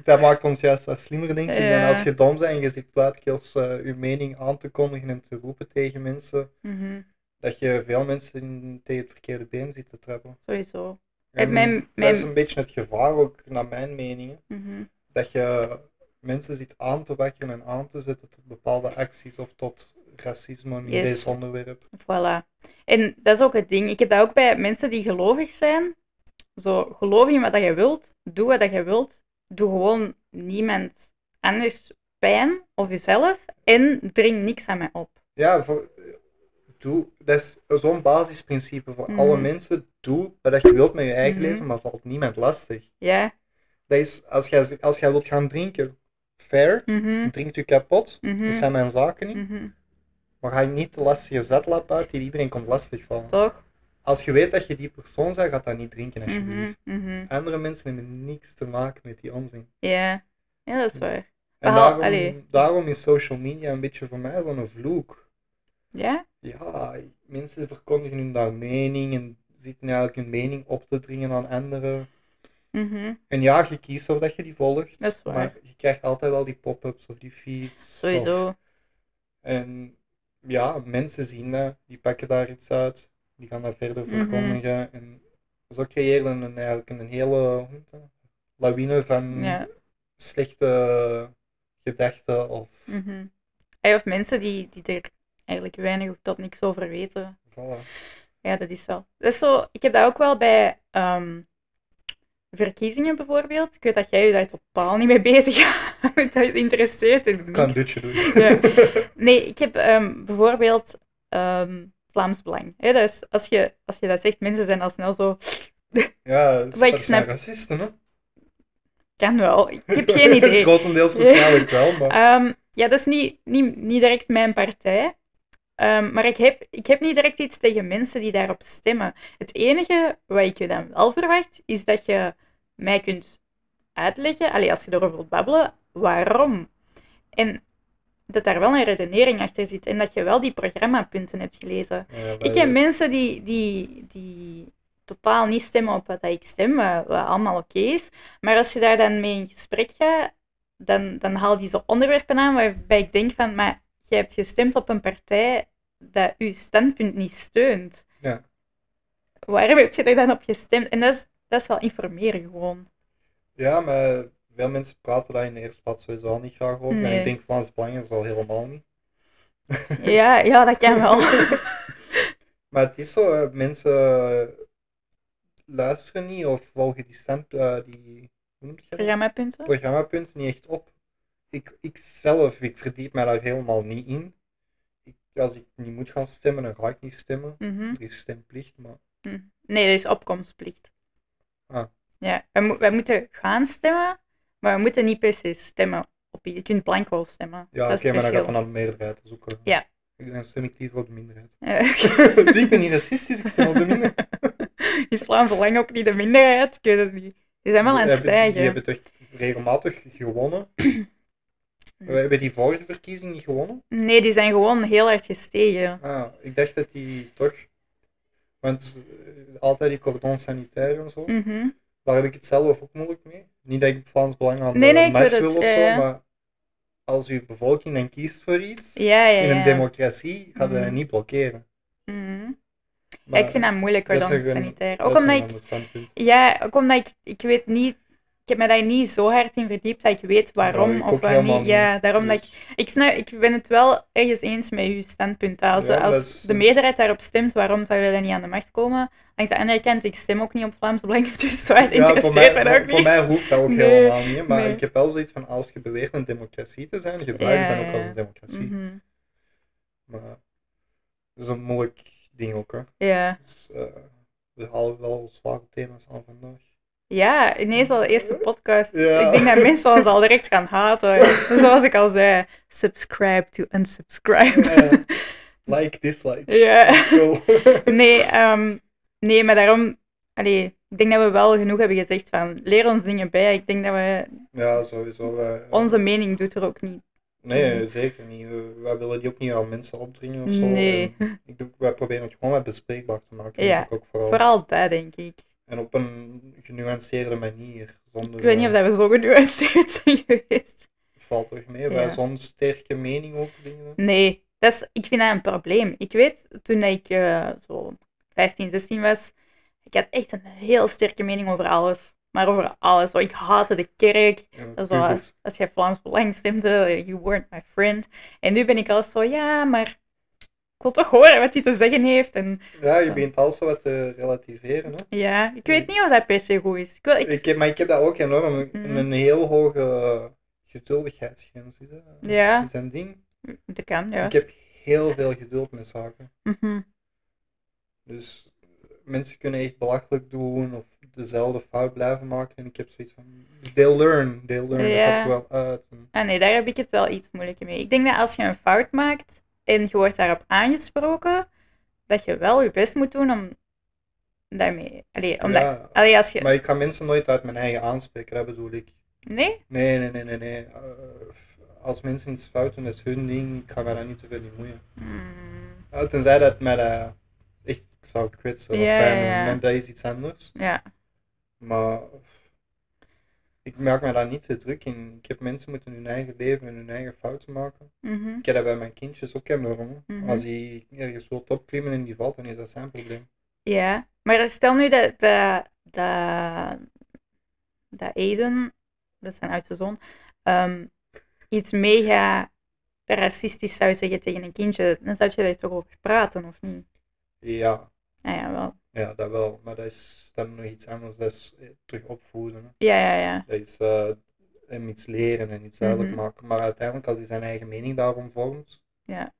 dat maakt ons juist wat slimmer, denk ik. En als je dom bent en je zit luidkeels eh je mening aan te kondigen en te roepen tegen mensen, Mhm, dat je veel mensen in- tegen het verkeerde been ziet te trappen. Sowieso. En mijn- Dat mijn- is een beetje het gevaar, ook naar mijn meningen. Mhm. dat je mensen ziet aan te wakkeren en aan te zetten tot bepaalde acties of tot racisme in Yes. deze onderwerp. Voilà. En dat is ook het ding. Ik heb dat ook bij mensen die gelovig zijn. Zo, geloof in wat dat je wilt. Doe wat dat je wilt. Doe gewoon niemand anders pijn of jezelf. En dring niks aan mij op. Ja, voor, doe, dat is zo'n basisprincipe voor Mhm. alle mensen. Doe wat je wilt met je eigen Mhm. leven, maar valt niemand lastig. Ja. Dat is, als jij, als jij wilt gaan drinken, fair, Mhm, drinkt u kapot, mhm, dat zijn mijn zaken niet. mhm. Maar ga je niet de lastige zetlap uit die iedereen komt lastigvallen. Toch? Als je weet dat je die persoon bent, gaat dat niet drinken alsjeblieft. Mhm, mhm. Andere mensen hebben niks te maken met die onzin. Ja. Ja, dat is Dus- waar. En Behal- daarom, allee. daarom is social media een beetje voor mij zo'n vloek. Ja? Ja, mensen verkondigen hun daar mening en zitten eigenlijk hun mening op te dringen aan anderen. Mhm. En ja, je kiest of dat je die volgt, Dat is waar. maar je krijgt altijd wel die pop-ups of die feeds. Sowieso. Of, en ja, mensen zien dat, die pakken daar iets uit, die gaan dat verder Mhm. verkondigen. En zo creëren een, eigenlijk een hele lawine van Ja. slechte gedachten of Mhm. Hey, Of mensen die, die er eigenlijk weinig tot niks over weten. voilà. Ja, dat is wel. Dat is zo, ik heb dat ook wel bij ehm, verkiezingen bijvoorbeeld. Ik weet dat jij je daar totaal niet mee bezig houdt. <laughs> dat interesseert er Ik kan een dutje doen. Ja. Nee, ik heb ehm, bijvoorbeeld ehm, Vlaams Belang. Hè, dat is, als, je, als je dat zegt, mensen zijn al snel zo... <laughs> Ja, <laughs> dat ik snap- racisten, hè? Kan wel. Ik heb geen idee. Grotendeels waarschijnlijk wel, maar... Ehm, ja, dat is niet, niet, niet direct mijn partij. Maar ik heb, ik heb niet direct iets tegen mensen die daarop stemmen. Het enige wat ik je dan wel verwacht, is dat je mij kunt uitleggen, allee, als je erover wilt babbelen, waarom. En dat daar wel een redenering achter zit en dat je wel die programmapunten hebt gelezen. Ja, Ik heb mensen die, die, die totaal niet stemmen op wat ik stem, wat, allemaal oké is. Maar als je daar dan mee in gesprek gaat, dan, dan haal die zo onderwerpen aan waarbij ik denk van, maar je hebt gestemd op een partij dat je standpunt niet steunt. Ja. Waarom heb je er dan op gestemd? En dat is, dat is wel informeren gewoon. Ja, maar veel mensen praten daar in de eerste plaats sowieso al niet graag over. En ik denk Vlaams Belangers al helemaal niet. <laughs> Ja, ja dat kan wel. <laughs> Maar het is zo, hè, mensen luisteren niet of volgen die stem, eh, die, hoe noem je dat? Programmapunten. programmapunten niet echt op. Ik, ik zelf, ik verdiep mij daar helemaal niet in. Ik, als ik niet moet gaan stemmen, dan ga ik niet stemmen. Mhm. Er is stemplicht, maar Hm. Nee, dat is opkomstplicht. Ah. Ja, wij, mo- wij moeten gaan stemmen, maar we moeten niet per se stemmen. Op, je kunt blanco stemmen. ja, dat oké, is maar dan gaat dan naar de meerderheid. Dat eh, Ja. Ik- Dan stem ik liever op de minderheid. <laughs> Zie, ik ben niet racistisch, ik stem op de minderheid. is <laughs> Vlaams Belang ook niet de minderheid? Ik weet het niet. Die zijn wel aan het Die hebben- stijgen. Die hebben toch regelmatig gewonnen. <clears throat> We hebben die vorige verkiezing niet gewonnen. Nee, die zijn gewoon heel hard gestegen. Ah, ik dacht dat die toch. Want eh, altijd die cordon sanitaire en zo. Mhm. Daar heb ik het zelf ook moeilijk mee. Niet dat ik Vlaams Belang aan Nee, de nee, macht wil het, of zo, ja, ja. maar als uw bevolking dan kiest voor iets, Ja, ja, in een democratie, gaat dat Mhm. niet blokkeren. Mhm. Maar ik vind dat moeilijk, dat is cordon nog een- sanitair. Ook omdat ik. Ja, ook omdat ik, ik weet niet, ik heb me daar niet zo hard in verdiept dat ik weet waarom Ja, of helemaal niet. Ja, daarom dat ik, ik, snap, ik ben het wel ergens eens met uw standpunt. Als, Ja, als dat is- de meerderheid daarop stemt, waarom zou je dan niet aan de macht komen? Langs de andere kant, ik stem ook niet op Vlaams Belang, dus zo Ja, voor interesseert mij, mij dat voor, ook voor niet. mij hoeft dat ook Nee, helemaal niet. Maar nee. ik heb wel zoiets van, als je beweert een democratie te zijn, gebruik Ja, het dan ook als een democratie. Mhm. Maar dat is een moeilijk ding ook, hè. Ja. Dus, eh, we halen wel zware thema's aan vandaag. Ja, ineens al de eerste podcast. Ja. Ik denk dat mensen ons al direct gaan haten. <laughs> Zoals ik al zei, subscribe to unsubscribe. Like, dislike. Ja. Go. <laughs> Nee, ehm, nee, maar daarom, allee, ik denk dat we wel genoeg hebben gezegd van leer ons dingen bij. Ik denk dat we, ja, sowieso. eh, onze mening doet er ook niet. Nee, zeker niet. We- wij willen die ook niet aan mensen opdringen of zo. Nee. En ik, doe- wij proberen het gewoon wat bespreekbaar te maken. Ja, ook vooral. Vooral dat, denk ik. En op een genuanceerde manier. Zonder, Ik weet niet of eh, dat we zo genuanceerd zijn geweest. Valt toch mee? Ja. Wij zo'n sterke mening over dingen. Nee, dat is, ik vind dat een probleem. Ik weet, toen ik eh, zo 15, 16 was, ik had echt een heel sterke mening over alles. Maar over alles. Zo, ik haatte de kerk. Dat pubers. als, als jij Vlaams Belang stemde, you weren't my friend. En nu ben ik al zo, ja, maar ik wil toch horen wat hij te zeggen heeft. En Ja, je begint alles wat te relativeren. Hè? ja, ik weet niet of dat per se goed is. Ik wil, ik, Ik heb, maar ik heb dat ook enorm. Mhm. Een heel hoge geduldigheidsgrens is dat. Ja. Is een ding? dat kan, ja. Ik heb heel veel geduld met zaken. Mhm. Dus eh, mensen kunnen echt belachelijk doen of dezelfde fout blijven maken. En ik heb zoiets van, they'll learn, they'll learn, Ja. dat gaat er wel uit. En- Ah nee, daar heb ik het wel iets moeilijker mee. Ik denk dat als je een fout maakt en je wordt daarop aangesproken, dat je wel je best moet doen om daarmee... Allee, omdat, ja, allee, als je... maar ik kan mensen nooit uit mijn eigen aanspreken, dat bedoel ik. Nee? Nee, nee, nee, nee, nee. Eh, als mensen iets fout doen, dat is hun ding, ik ga mij daar niet te veel in moeien. Uh, tenzij dat mij dat echt zou kwetsen of Ja, pijn ja, dat is iets anders. ja. Maar ik maak me daar niet te druk in. Ik heb mensen moeten hun eigen leven en hun eigen fouten maken. Mhm. Ik heb dat bij mijn kindjes ook enorm. Mhm. Als hij ergens wil opklimmen en die valt, dan is dat zijn probleem. Ja, maar stel nu dat, dat, dat, dat Aiden, dat zijn oudste zoon, ehm, iets mega racistisch zou zeggen tegen een kindje, dan zou je daar toch over praten, of niet? Ja, Ja, ja, wel. Ja, dat wel. Maar dat is dan nog iets anders. Dat is eh, terug opvoeden. hè. Ja, ja, ja. Dat is eh, hem iets leren en iets duidelijk Mhm. maken. Maar uiteindelijk, als hij zijn eigen mening daarom vormt, Ja.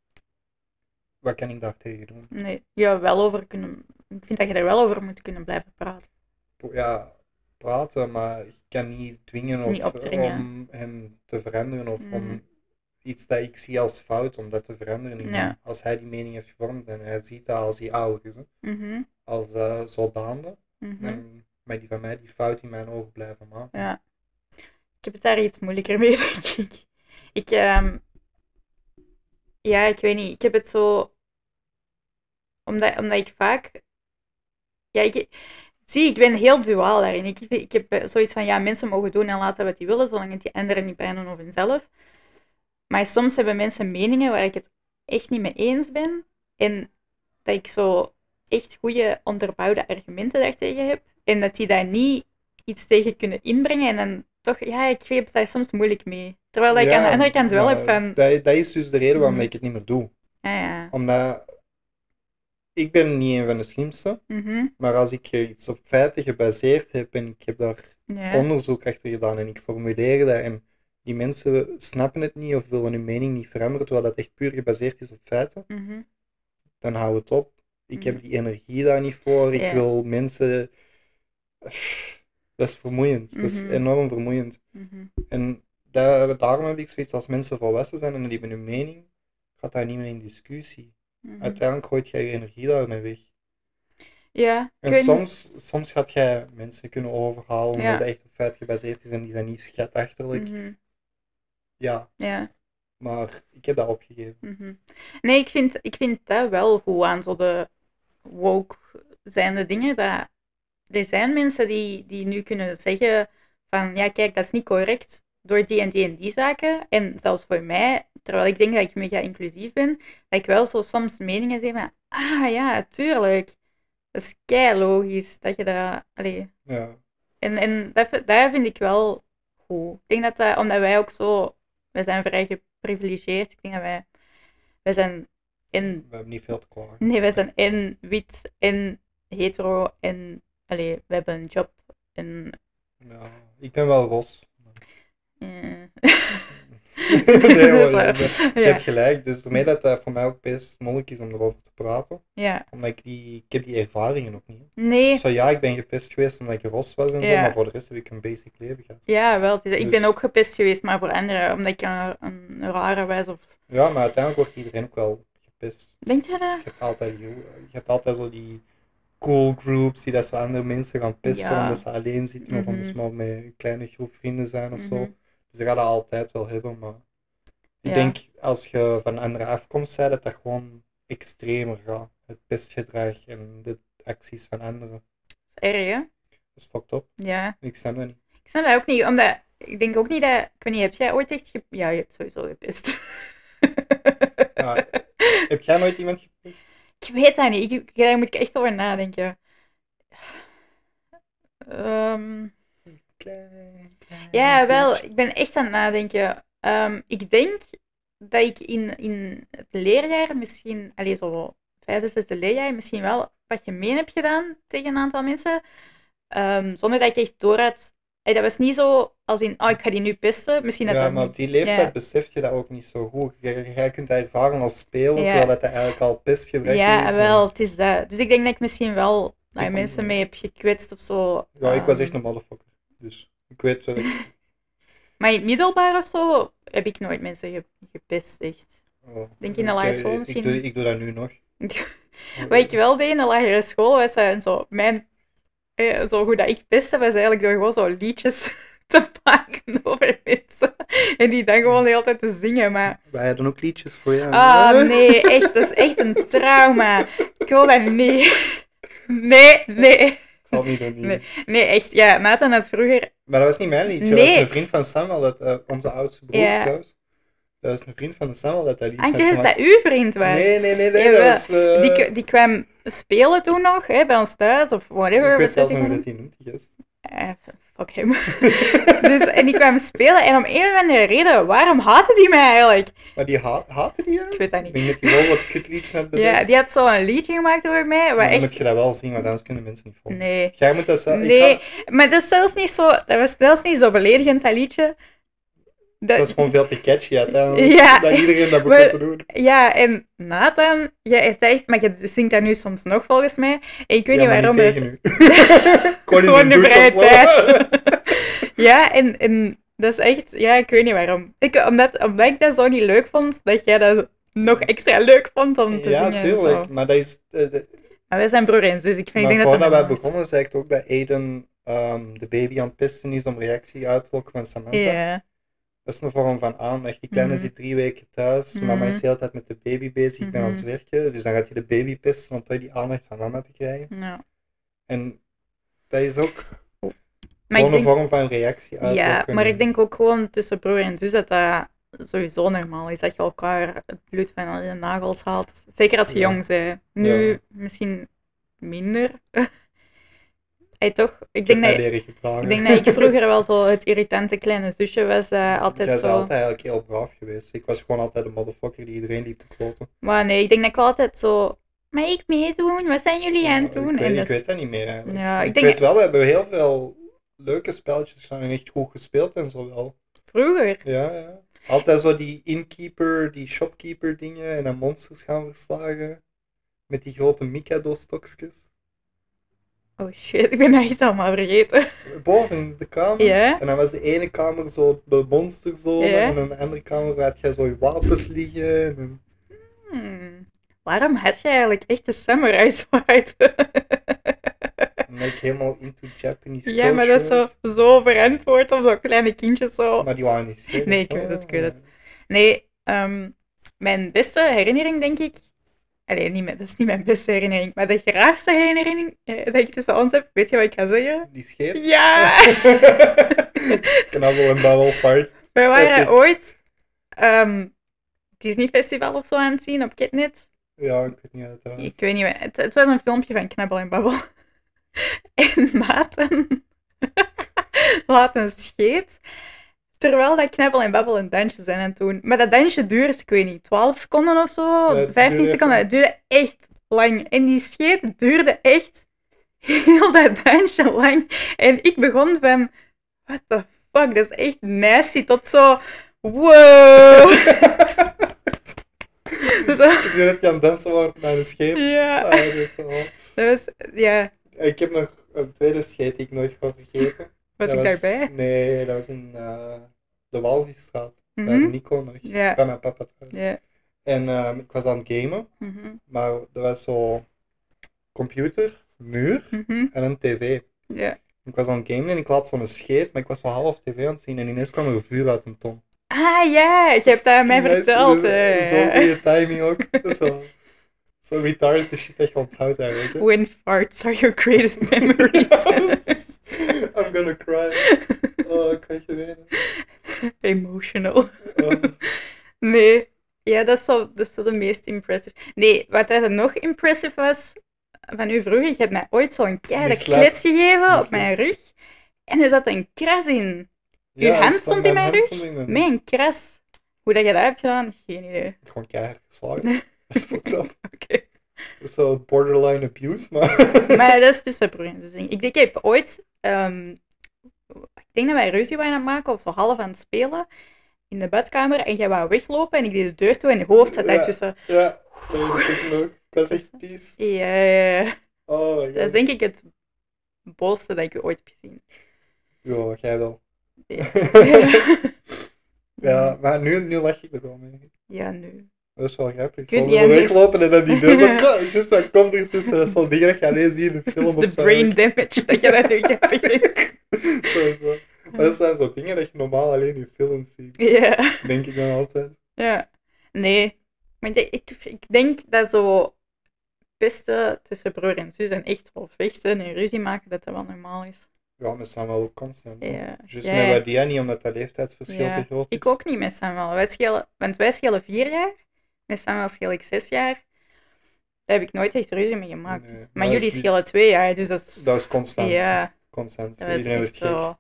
wat kan ik daar tegen doen? Nee, ja, wel over kunnen, ik vind dat je er wel over moet kunnen blijven praten. ja, praten, maar ik kan niet dwingen of Niet opdringen. om hem te veranderen of Mhm. om iets dat ik zie als fout, om dat te veranderen. Ja. Als hij die mening heeft gevormd en hij ziet dat als hij ouder is, hè, Mhm, als uh, zodaande, mhm. dan mag die van mij die fout in mijn ogen blijven maken. Ja. Ik heb het daar iets moeilijker mee, <laughs> denk ik. Ik, ehm, Ja, ik weet niet. Ik heb het zo... Omdat, omdat ik vaak... Ja, ik... Zie, ik ben heel duaal daarin. Ik, ik heb zoiets van, ja, mensen mogen doen en laten wat die willen, zolang het die anderen niet pijn doen of hunzelf. Maar soms hebben mensen meningen waar ik het echt niet mee eens ben. En dat ik zo echt goede onderbouwde argumenten daartegen heb. En dat die daar niet iets tegen kunnen inbrengen. En dan toch, ja, ik heb daar soms moeilijk mee. Terwijl ik aan de andere kant wel heb van... Dat, dat is dus de reden waarom Mhm. ik het niet meer doe. Ja, ja. Omdat ik ben niet een van de slimste, Mhm. maar als ik iets op feiten gebaseerd heb en ik heb daar ja. onderzoek achter gedaan en ik formuleer dat en die mensen snappen het niet of willen hun mening niet veranderen, terwijl dat echt puur gebaseerd is op feiten, Mhm. dan hou het op. Ik heb Mhm. die energie daar niet voor. Ik Ja. wil mensen. Dat is vermoeiend. Dat is Mhm. enorm vermoeiend. Mhm. En daar, daarom heb ik zoiets als mensen volwassen zijn en die hebben hun mening, gaat daar niet meer in discussie. Uiteindelijk gooit jij je energie daarmee weg. Ja, En soms, soms gaat jij mensen kunnen overhalen omdat Ja. het echt op feit gebaseerd is en die zijn niet schatachterlijk. Ja, Ja. maar ik heb dat opgegeven. Nee, ik vind, ik vind dat wel goed aan zo de woke zijnde dingen. Dat er zijn mensen die, die nu kunnen zeggen van ja, kijk, dat is niet correct door die en die en die zaken. En zelfs voor mij, terwijl ik denk dat ik mega inclusief ben, dat ik wel zo soms meningen zeg van ah ja, tuurlijk. Dat is kei logisch dat je dat... Allee. Ja. En, en dat, dat vind ik wel goed. Ik denk dat dat, omdat wij ook zo... Wij zijn vrij geprivilegeerd. Ik denk dat wij... Wij zijn in... We hebben niet veel te klagen. Nee, wij zijn in wit, in hetero, en... Allee, we hebben een job. Ja, ik ben wel ros. eh. <laughs> nee hoor, <laughs> je, je ja. hebt gelijk. Dus daarmee dat dat voor mij ook best moeilijk is om erover te praten. ja. Omdat ik die, ik heb die ervaringen nog niet. Nee, Zo ja, ik ben gepest geweest omdat ik ros was en zo, Ja. maar voor de rest heb ik een basic leven gehad. ja, wel. het is- ik ben Dus- ook gepest geweest, maar voor anderen, omdat ik een, een rare was of... Ja, maar uiteindelijk wordt iedereen ook wel Denk je dat? Je hebt altijd, je hebt altijd zo die cool groups die dat zo andere mensen gaan pesten Ja. omdat ze alleen zitten of Mhm. omdat ze maar met een kleine groep vrienden zijn of zo. Mhm. Dus dat gaat dat altijd wel hebben, maar ik Ja. denk als je van andere afkomst bent, dat dat gewoon extremer gaat. Het pestgedrag en de acties van anderen. Dat is erg, hè? Dat is fucked up. Ja. Ik snap dat niet. Ik snap dat ook niet, omdat ik denk ook niet dat. Ik weet niet, heb jij ooit echt. Ge... Ja, je hebt sowieso gepest. Ja, Heb jij nooit iemand gepest? ik weet dat niet. Ik, daar moet ik echt over nadenken. Ehm, Klein, klein ja, wel. Ik ben echt aan het nadenken. Ehm, ik denk dat ik in, in het leerjaar misschien, alleen zo vijfde, zesde leerjaar, misschien wel wat gemeen heb gedaan tegen een aantal mensen. Ehm, zonder dat ik echt door had. Dat was niet zo als in, oh, ik ga die nu pesten. Misschien dat Ja, dat maar niet- op die leeftijd Ja. besef je dat ook niet zo goed. Jij, jij kunt dat ervaren als speler, Ja. terwijl dat eigenlijk al pestgedrag Ja, is. en- wel, het is dat. Dus ik denk dat ik misschien wel Ik- mensen mee heb gekwetst of zo. Ja, ik was Ehm, echt een motherfucker. Dus ik weet dat <laughs> ik... Maar in het middelbaar of zo heb ik nooit mensen ge- gepest, echt. oh, Denk in de ik- lagere ik- school ik, misschien? doe, ik doe dat nu nog. <laughs> Wat ik wel deed in de lagere school was eh, zo, mijn, eh, zo hoe dat ik pestte, was eigenlijk door gewoon zo liedjes <laughs> te maken over mensen. En die dan gewoon de hele tijd te zingen, maar... Wij hadden ook liedjes voor jou. Ah, nee, echt, dat is echt een trauma. Ik wil dat niet. Nee, nee. Ik zal het niet doen. Nee. Nee, echt, ja, Nathan had vroeger... Maar dat was niet mijn liedje, dat Nee. was een vriend van Samuel, dat, eh, onze oudste broer Ja. trouwens. Dat was een vriend van Samuel dat dat liedje Ah, ik dacht dat dat uw vriend was. Nee, nee, nee, dat was... eh, Die, die kwam spelen toen nog, hè, bij ons thuis, of whatever. ik we weet zelfs nog dat die noemt, gast. Eh, fuck hem. <laughs> dus, en die kwam spelen en om een of andere reden, waarom haatte die mij eigenlijk? Maar die ha haatte die? Ik weet dat Ik niet. denk dat die wel wat kutliedje had bedacht. Ja, die had zo een liedje gemaakt over mij, dan echt... moet je dat wel zien, want anders kunnen mensen niet volgen. Nee. Jij moet dat zelf... ik Nee, ga- maar dat is zelfs niet zo... Dat was zelfs niet zo beledigend, dat liedje. Dat, Dat is gewoon veel te catchy uiteindelijk. <laughs> Ja. Dat iedereen dat begon te doen. Ja, en Nathan, jij hebt echt... Maar je zingt dat nu soms nog volgens mij. En ik weet ja, niet waarom... Niet tegen is- u. <laughs> Gewoon de vrije tijd. <laughs> ja, en, en dat is echt... Ja, ik weet niet waarom. Ik, omdat, omdat ik dat zo niet leuk vond, dat jij dat nog extra leuk vond om te Ja, zingen. en tuurlijk. Maar dat is... eh, Maar wij zijn broer en zus, ik, vind, ik denk dat voordat wij is. begonnen, zei ik ook dat Aiden ehm, de baby aan het pissen is om reactie uit te lokken van Samantha. Ja. Dat is een vorm van aandacht. Die kleine Mhm. zit drie weken thuis, mama is Mhm. de hele tijd met de baby bezig, ik ben aan het Mhm. werken. Dus dan gaat je de baby pesten om toch die aandacht van mama te krijgen. Ja. En dat is ook Maar gewoon denk, een vorm van reactie uit. ja, maar ik denk ook gewoon tussen broer en zus dat dat sowieso normaal is. Dat je elkaar het bloed van je nagels haalt. Zeker als je Ja. jong bent. Nu Ja. misschien minder. <laughs> Hey, toch? Ik denk, dat ik denk dat ik vroeger wel zo het irritante kleine zusje was. eh, altijd Jij zo. altijd eigenlijk heel braaf geweest. Ik was gewoon altijd de motherfucker die iedereen liep te kloten. Maar nee, ik denk dat ik altijd zo. Maar ik meedoen? Wat zijn jullie aan het doen? Ik weet, en ik dat is- weet dat niet meer eigenlijk. Ja, ik ik denk- weet wel, we hebben heel veel leuke spelletjes en echt goed gespeeld en zo wel. Vroeger. Ja, ja. Altijd zo die inkeeper, die shopkeeper dingen en dan monsters gaan verslagen. Met die grote Mikado-stokjes. Oh shit, ik ben dat echt allemaal vergeten. Boven de kamers. Ja. En dan was de ene kamer zo de monsterzone Ja. en in de andere kamer had jij zo je wapens liggen. En... Hmm. Waarom had je eigenlijk echt de samurai <laughs> dan ik helemaal into Japanese ja, maar dat is zo, zo verantwoord om zo'n kleine kindjes zo. Maar die waren niet. Nee, ik weet het, ik weet het. Nee, ehm, mijn beste herinnering denk ik. Allee, niet, mijn- dat is niet mijn beste herinnering, maar de graafste herinnering eh, dat ik tussen ons heb, weet je wat ik ga zeggen? Die scheet. Ja! <laughs> Knabbel en babbel fart. We waren ooit ehm Disney Festival of zo aan het zien op Kidnet. Ja, ik weet niet wat het was. Ik weet niet meer. Het, het was een filmpje van Knabbel en Babbel. <laughs> En Maarten <laughs> laat een scheet. Terwijl dat Knabbel en Babbel een dansje zijn aan het doen. Maar dat dansje duurde, ik weet niet, 12 seconden of zo. Ja, het 15 duurde seconden. Het duurde echt lang. En die scheet duurde echt heel <laughs> dat dansje lang. En ik begon van, what the fuck, dat is echt nasty. Tot zo, wow. <laughs> Dus je dat je aan het dansen was naar een scheet. ja. Ah, dat is zo. Dat was, ja, Ik heb nog een tweede scheet die ik nooit ga vergeten. was Dat ik daarbij? Nee, dat was in de Walvisstraat. Bij Mhm. Nico nog. Bij mijn papa thuis. En ehm, ik was aan het gamen, Mhm. maar er was zo computer, muur Mhm. en een tv. Ik was aan het gamen en ik had zo'n scheet, maar ik was wel half tv aan het zien en ineens kwam er vuur uit een ton. Ah ja, je hebt dat mij verteld. dus, eh, Zo'n goede timing ook. <laughs> zo, zo retarded de shit je onthoudt eigenlijk. hè. When farts are your greatest memories. <laughs> I'm gonna cry. Oh, ik kan je wenen. <laughs> <laughs> Emotional. Oh. <laughs> Nee. Ja, dat is, zo, dat is zo de meest impressive. Nee, wat er nog impressive was van u vroeger, je hebt mij ooit zo'n slap. klets gegeven op mijn rug. En er zat een kras in. Uw Ja, hand stond in mijn rug? mijn- Met een kras. Hoe dat je dat hebt gedaan, geen idee. Gewoon keihard geslagen. Nee. <laughs> Dat is fucked up. Oké. Dat is Zo borderline abuse, maar... Maar dat is en zus. Ik denk, ik heb ooit, ehm, denk dat wij ruzie waren aan het maken of zo half aan het spelen in de badkamer en jij wou weglopen en ik deed de deur toe en je hoofd zat Ja. daartussen. Ja, dat ik nog. Ik was echt. <laughs> Ja, ja, ja. Oh my dat is denk ik het boosste dat ik ooit heb gezien. Ja, jij wel. Ja, <laughs> <laughs> Ja, maar nu, nu lach ik er wel mee. ja nu. Dat is wel grappig. Zo jij we nu- weglopen en dan die deur zo... <laughs> Just dat komt ertussen. <laughs> Dat is zo'n ding dat je alleen ziet in Dat film is of de zo. brain damage dat je dat nu <laughs> grappig vindt. Zo, zo. Dat zijn zo dingen dat je normaal alleen in films ziet. Ja. Denk ik dan altijd. Ja. Nee. Maar ik denk, ik, ik denk dat zo beste tussen broer en zus en echt wel vechten en ruzie maken, dat dat wel normaal is. Ja, met Samuel ook constant. Ja. Jij- met Wadia niet, omdat dat leeftijdsverschil Ja, te groot is. Ik ook niet met Samuel. Wij schelen, want wij schelen vier jaar. Met Samuel scheel ik zes jaar. Daar heb ik nooit echt ruzie mee gemaakt. Nee, maar, maar jullie schelen twee jaar, dus dat is... Dat is constant. Ja, Constant. dat Iedereen wordt gek. zo...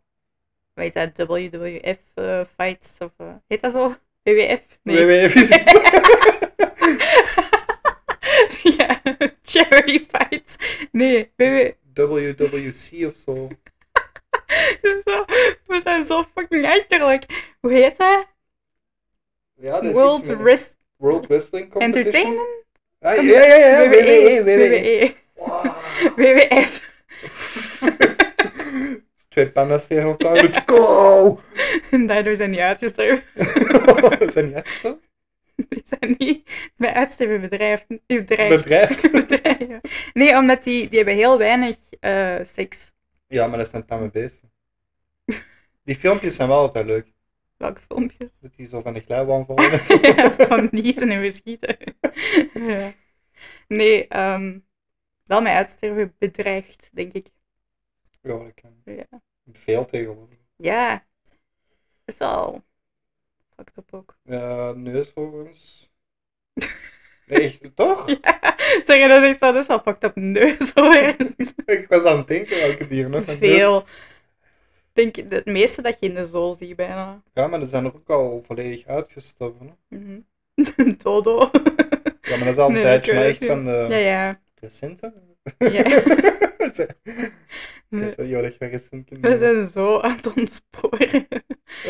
Is dat? WWF eh, fights? Of, eh, heet dat zo? WWF? WWF is het. <laughs> ja, charity fights. Nee, WWF. WWC of <laughs> zo. We zijn zo fucking achterlijk. Hoe heet dat? Ja, dat is World Wrest World Wrestling Competition. Entertainment? Ah, ja, ja, ja, ja. WWE, WWE. Wow. WWF. <laughs> <laughs> Twee panda's tegen elkaar <laughs> met go! En daardoor zijn die uitgestorven. Zijn die echt Die zijn niet bij uitsterven bedrijf. bedrijf. Bedrijf? Nee, omdat die, die hebben heel weinig eh, seks. Ja, maar dat zijn tamme beesten. Die filmpjes zijn wel altijd leuk. Welke filmpjes? <laughs> Dat die zo van de glijbaan vallen <laughs> en zo. ja, van niezen en verschieten. <laughs> ja. Nee, ehm wel met uitsterven bedreigd, denk ik. Ja, dat kan. Ja. Veel tegenwoordig. Ja, is wel fucked up ook. Ja, neushoorns. Nee, echt, toch? Ja, zeg je dat echt zo, dat is wel fucked up neus hoor. Ik was aan het denken welke dieren nog. neus- Veel. Ik denk het meeste dat je in de zool ziet bijna. Ja, maar die zijn er ook al volledig uitgestorven. Hè? Mhm. <laughs> Dodo. Ja, maar dat is al een Nee, tijdje, ik maar echt van de Ja, ja. recente. ja. <laughs> Dat is wel recent. We zijn zo aan het ontsporen. <laughs>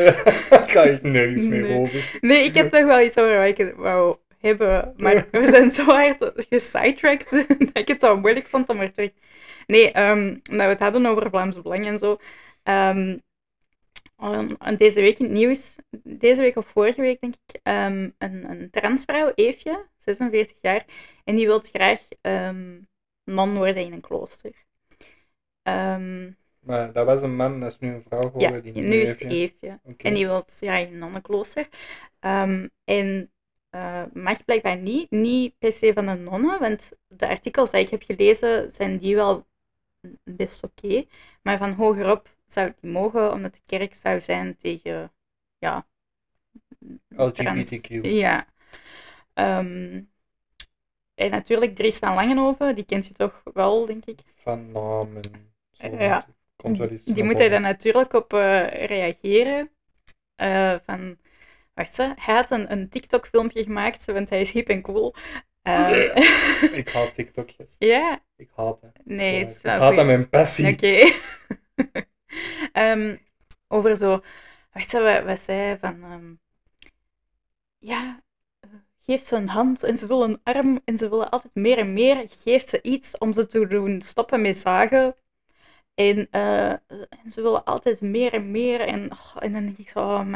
Daar ga ik nergens meer Nee. over. Nee, ik heb toch wel iets over wat ik wou hebben, maar we zijn zo hard gesidetracked dat ik het zo moeilijk vond om er terug... Nee, ehm, omdat we het hadden over Vlaams Belang en zo. Ehm, um, en deze week in het nieuws, deze week of vorige week denk ik, ehm, een, een transvrouw, Eefje, 46 jaar, en die wil graag ehm non worden in een klooster. Ehm, Maar dat was een man, dat is nu een vrouw ja, geworden. die nu is het Eefje. En die wil ja, in een nonnenklooster. Ehm, en eh, mag blijkbaar niet, niet per se van een nonne, want de artikels die ik heb gelezen zijn die wel best oké. Maar van hogerop zou het niet mogen, omdat de kerk zou zijn tegen, ja... LGBTQ. ja. Ehm, en natuurlijk Dries van Langenhoven, die kent je toch wel, denk ik. Van namen. Ja. Komt wel Die moet hij dan natuurlijk op eh, reageren. Eh, van, wacht hè, hij had een, een TikTok-filmpje gemaakt, want hij is hip en cool. Eh, <laughs> Ik haat TikTok, yes. ja, Ik haat het. nee, het is Ik haat aan mijn passie. Oké. <laughs> <laughs> Ehm, over zo, wacht hè, wat, zei van, ehm, ja, geeft ze een hand en ze wil een arm en ze willen altijd meer en meer. Geeft ze iets om ze te doen stoppen met zagen. En, eh, ze willen altijd meer en meer. En, dan denk ik zo, oh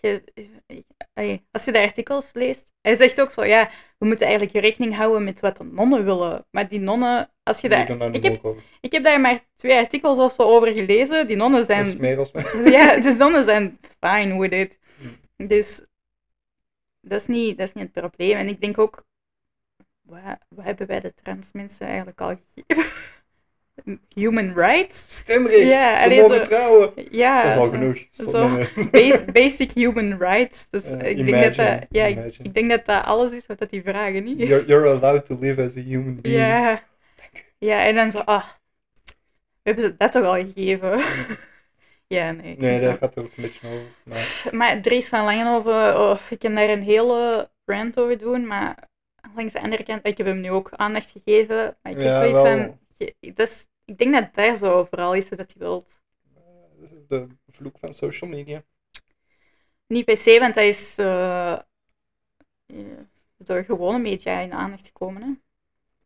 je, eh, ey, als je de artikels leest. Hij zegt ook zo, ja, we moeten eigenlijk rekening houden met wat de nonnen willen. Maar die nonnen, als je daar... Ik heb, ik heb daar maar twee artikels of zo over gelezen. Die nonnen zijn... meer als mij. <laughs> Ja, de nonnen zijn fine with it. Hm. Dus dat is, niet, dat is niet het probleem. En ik denk ook, wat, wat hebben wij de trans mensen eigenlijk al gegeven? Human rights? Stemrecht. Ja, ze allee, mogen zo- trouwen. Ja. Dat is al genoeg. Zo. <laughs> Bas- basic human rights. Dus ik, denk dat dat, ja, ik, denk dat dat alles is wat dat die vragen niet. You're, you're allowed to live as a human being. Ja. Ja, en dan zo, ah, we hebben ze dat toch al gegeven? <laughs> ja, nee. Nee, daar gaat het ook een beetje over. Maar Maar Dries van Langenhoven, oh, ik kan daar een hele rant over doen, maar langs de andere kant, ik heb hem nu ook aandacht gegeven, maar ik heb Ja, zoiets wel. van, je- ik denk dat daar zo vooral is wat hij wilt. de vloek van social media. Niet per se, want dat is eh, eh, door gewone media in aandacht gekomen. Hè?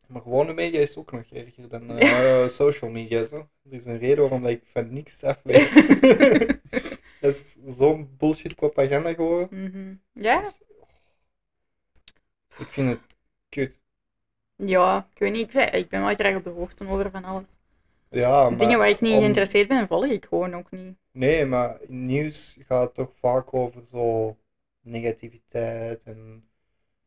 Maar gewone media is ook nog erger dan <laughs> eh, social media. Zo. Er is een reden waarom dat ik van niks af weet. <laughs> dat is zo'n bullshit propaganda geworden. Mhm. Ja? Ik vind het kut. Ja, ik weet niet, ik ben, ik ben wel graag op de hoogte over van alles. Ja, maar Dingen waar ik niet om- geïnteresseerd ben, volg ik gewoon ook niet. Nee, maar nieuws gaat toch vaak over zo negativiteit en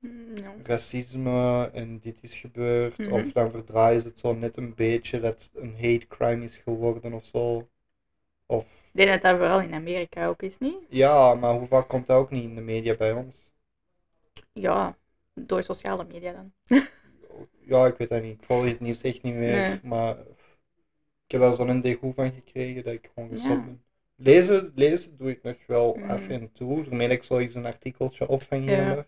Mm, ja. racisme en dit is gebeurd. Mhm. Of dan verdraaien ze het zo net een beetje dat het een hate crime is geworden of zo. Of Ik denk dat dat vooral in Amerika ook is, niet? ja, maar hoe vaak komt dat ook niet in de media bij ons? Ja, door sociale media dan. <laughs> Ja, ik weet dat niet. Ik volg het nieuws echt niet meer. Nee. Maar ik heb daar zo'n degoe van gekregen dat ik gewoon gestopt Ja. ben. Lezen, lezen doe ik nog wel Mhm. af en toe. Daarmee dat ik zoiets een artikeltje opvang Ja. daar.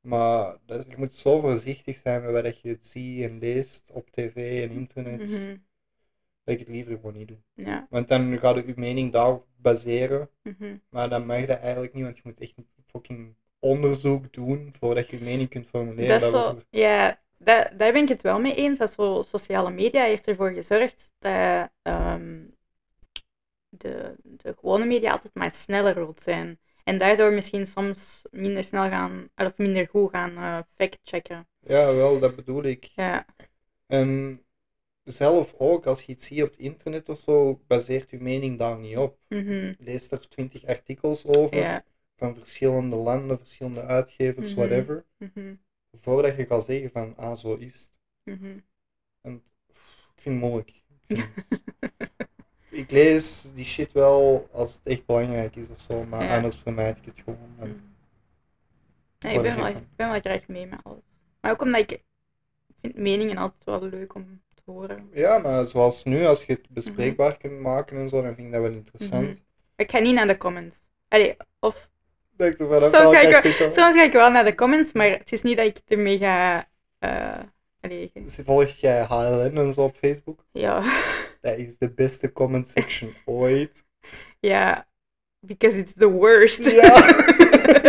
Maar dat, je moet zo voorzichtig zijn met wat je ziet en leest op tv en internet. Mhm. Dat ik het liever gewoon niet doe. Ja. Want dan gaat je mening daarop baseren. mhm. Maar dan mag dat eigenlijk niet, want je moet echt een fucking onderzoek doen voordat je je mening kunt formuleren. Dat is zo, ja, dat, daar ben ik het wel mee eens. Dat zo, sociale media heeft ervoor gezorgd dat ehm, de, de gewone media altijd maar sneller wil zijn. En daardoor misschien soms minder snel gaan, of minder goed gaan eh, factchecken. Ja, wel, dat bedoel ik. Ja, En zelf ook, als je iets ziet op het internet of zo, baseert je mening daar niet op. Mhm. Lees er twintig artikels over, Ja. van verschillende landen, verschillende uitgevers, Mhm. whatever, Mhm. Voordat je kan zeggen van, ah, zo is het. Mhm. Ik vind het moeilijk. Ik, vind- <laughs> ik lees die shit wel als het echt belangrijk is of zo, maar Ja. anders vermijd ik het gewoon. Mhm. Nee, ik ben wel, ik ben wel graag mee met alles. Maar ook omdat ik, ik vind meningen altijd wel leuk om te horen. Ja, maar zoals nu, als je het bespreekbaar kunt maken en zo, dan vind ik dat wel interessant. Mhm. Ik ga niet naar de comments. Allee, of Er Soms ga ik wel- artikel- soms ga ik wel naar de comments, maar het is niet dat ik ermee ga... allee, ge- Dus volg jij HLN en zo op Facebook? ja, <laughs> Dat is de beste comment section <laughs> ooit. ja, because it's the worst. Ja.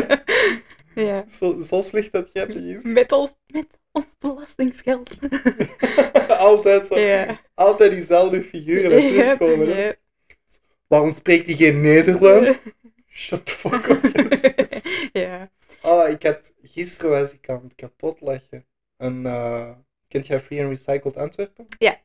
<laughs> ja. Zo, zo slecht dat jij niet is. Met ons, met ons belastingsgeld. altijd zo. ja. Altijd diezelfde figuren Yep, terugkomen. Waarom spreekt hij geen Nederlands? Shut the fuck up. <laughs> ja. Ah, ik had, gisteren was ik aan het kapot leggen. En, eh kent jij Free and Recycled Antwerpen? Ja.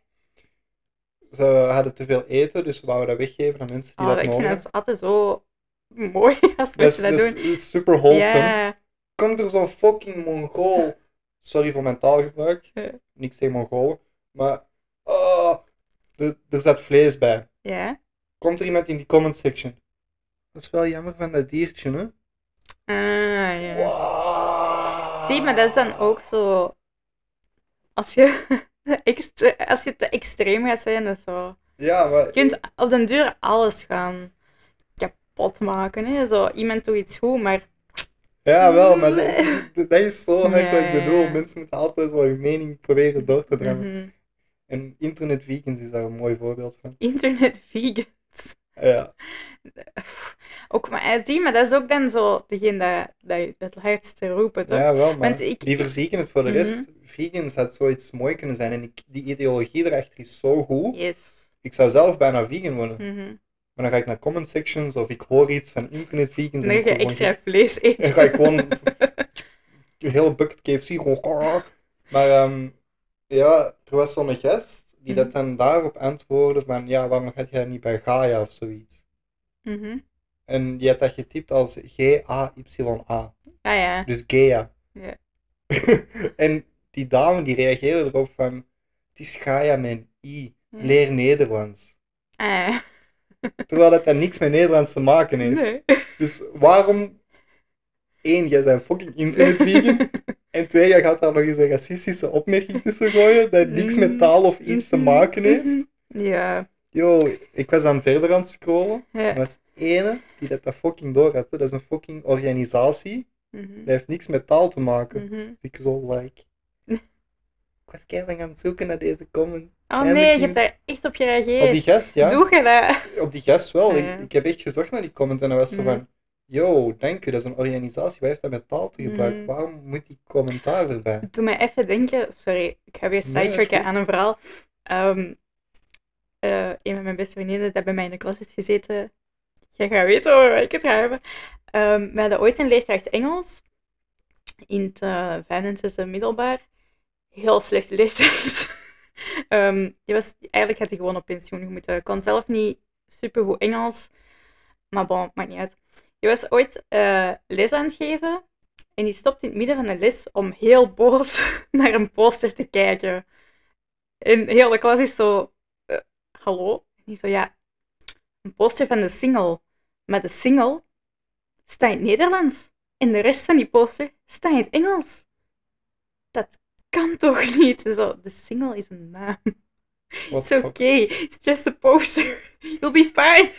Ze hadden te veel eten, dus we wouden dat weggeven aan mensen die Oh, dat ik nodig vind het altijd zo mooi <laughs> als Dat mensen dat, dat doen. is super wholesome. Ja. Komt er zo'n fucking Mongool. Sorry voor mijn taalgebruik. Niks tegen Mongolen. Maar. Oh, er, er zat vlees bij. Ja. Komt er iemand in die comment section? Dat is wel jammer van dat diertje, hè? Ah, ja. Wow. Zie, maar dat is dan ook zo... Als je, <laughs> als je te extreem gaat zijn, dat zo... Ja, maar. Je kunt op den duur alles gaan kapot maken. Hè? Zo, iemand doet iets goed, maar... Ja, wel, maar dat is, dat is zo <laughs> hard wat ik bedoel. Mensen moeten altijd zo hun mening proberen door te drammen. Mhm. En internet vegans is daar een mooi voorbeeld van. Internet vegans. Ja, <laughs> Ook, maar eh, zie, maar dat is ook dan zo degene dat, dat het hardste roept. toch? ja wel, maar Want ik- die verzieken het voor de rest. Mhm. Vegans had zoiets mooi kunnen zijn en ik, die ideologie erachter is zo goed. Yes. Ik zou zelf bijna vegan worden. Mhm. Maar dan ga ik naar comment sections of ik hoor iets van internet vegans. Dan ga ik je extra vlees eten. Dan ga ik gewoon <laughs> een hele bucket KFC gewoon. <laughs> Maar ehm, ja, er was zo'n gast die Mhm. dat dan daarop antwoordde van ja, waarom gaat jij niet bij Gaia of zoiets? Mhm. En die had dat getypt als G-A-Y-A. Ah ja. Dus Gaia. Ja. <laughs> en die dame die reageerde erop van het is Gaia met een I. Ja. Leer Nederlands. Ah. <laughs> Terwijl dat dan niks met Nederlands te maken heeft. Nee. Dus waarom... één, jij bent fucking internet vegan. <laughs> En twee, jij gaat daar nog eens een racistische opmerking tussen gooien dat niks met taal of iets te maken heeft. Mhm. Ja. Yo, ik was dan verder aan het scrollen. ja. Er was ene die dat, dat fucking door had. hè. Dat is een fucking organisatie. Mhm. Dat heeft niks met taal te maken. Mhm. Ik zo, like... <laughs> Ik was keihard aan het zoeken naar deze comment. Oh nee, je die- hebt daar echt op Op die gereageerd. gast, ja. Doe je dat? Op die gast wel. Ja, Ik, heb echt gezocht naar die comment en dan was zo van... Yo, dank u, dat is een organisatie. Wat heeft dat met taal te gebruiken? Mhm. Waarom moet die commentaar erbij? Doe mij even denken, sorry, ik ga weer sidetracken goed. aan een verhaal. Eh, een van mijn beste vriendinnen dat bij mij in de klas is gezeten, jij gaat weten over waar ik het ga hebben. Ehm, we hadden ooit een leerkracht Engels in het uh, vijfde en zesde middelbaar. Heel slechte leerkracht. <laughs> Ehm, die was, eigenlijk had hij gewoon op pensioen moeten. kon zelf niet supergoed Engels, maar bon, maakt niet uit. Die was ooit eh, les aan het geven en die stopt in het midden van de les om heel boos <laughs> naar een poster te kijken. En heel de klas is zo, eh, hallo? En die zo, ja, een poster van de single. Maar de single staat in het Nederlands. En de rest van die poster staat in het Engels. Dat kan toch <laughs> niet? Zo, de single is een naam. It's okay. It's just a poster. <laughs> You'll be fine.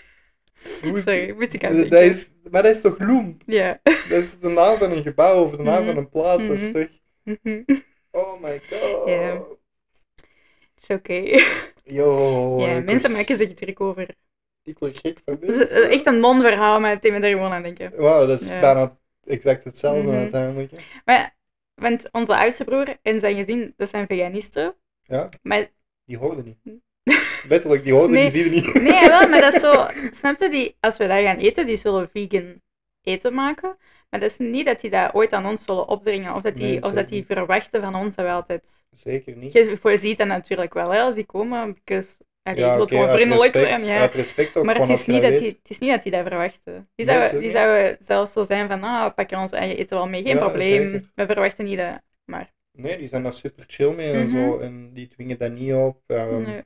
Sorry, moest ik aan dat is, Maar dat is toch Loem? Ja. <laughs> Dat is de naam van een gebouw of de naam Mhm. van een plaats. Dat is Mhm. toch... Mhm. Oh my god. Ja. It's okay. <laughs> Yo. Ja, mensen word- maken zich druk over. Ik word gek van Het is eh, echt een non-verhaal, maar ik ben er gewoon aan denken. Wauw, dat is Ja. bijna exact hetzelfde Mhm. uiteindelijk. hè. Maar, want onze oudste broer en zijn gezin, dat zijn veganisten. Ja, Maar die hoorden niet. Letterlijk, die hoorden, Nee. die zien niet. nee, wel, maar dat is <laughs> zo... Snap je, die, als we daar gaan eten, die zullen vegan eten maken. Maar dat is niet dat die dat ooit aan ons zullen opdringen. Of dat die, Nee, of dat die verwachten van ons dat we altijd... Zeker niet. Je voorziet dat natuurlijk wel, hè, als die komen. Because, allee, je wilt oké, gewoon vriendelijk respect- zijn. Ja. Uit respect ook Maar het is, niet je dat weet. die, het is niet dat die dat verwachten. Die Nee, die zouden zelfs zo zijn van, ah, we pakken ons eigen eten wel mee, geen Ja, probleem. zeker. We verwachten niet dat. Maar, Nee, die zijn daar super chill mee en Mhm. zo. En die dwingen dat niet op. Ehm, nee.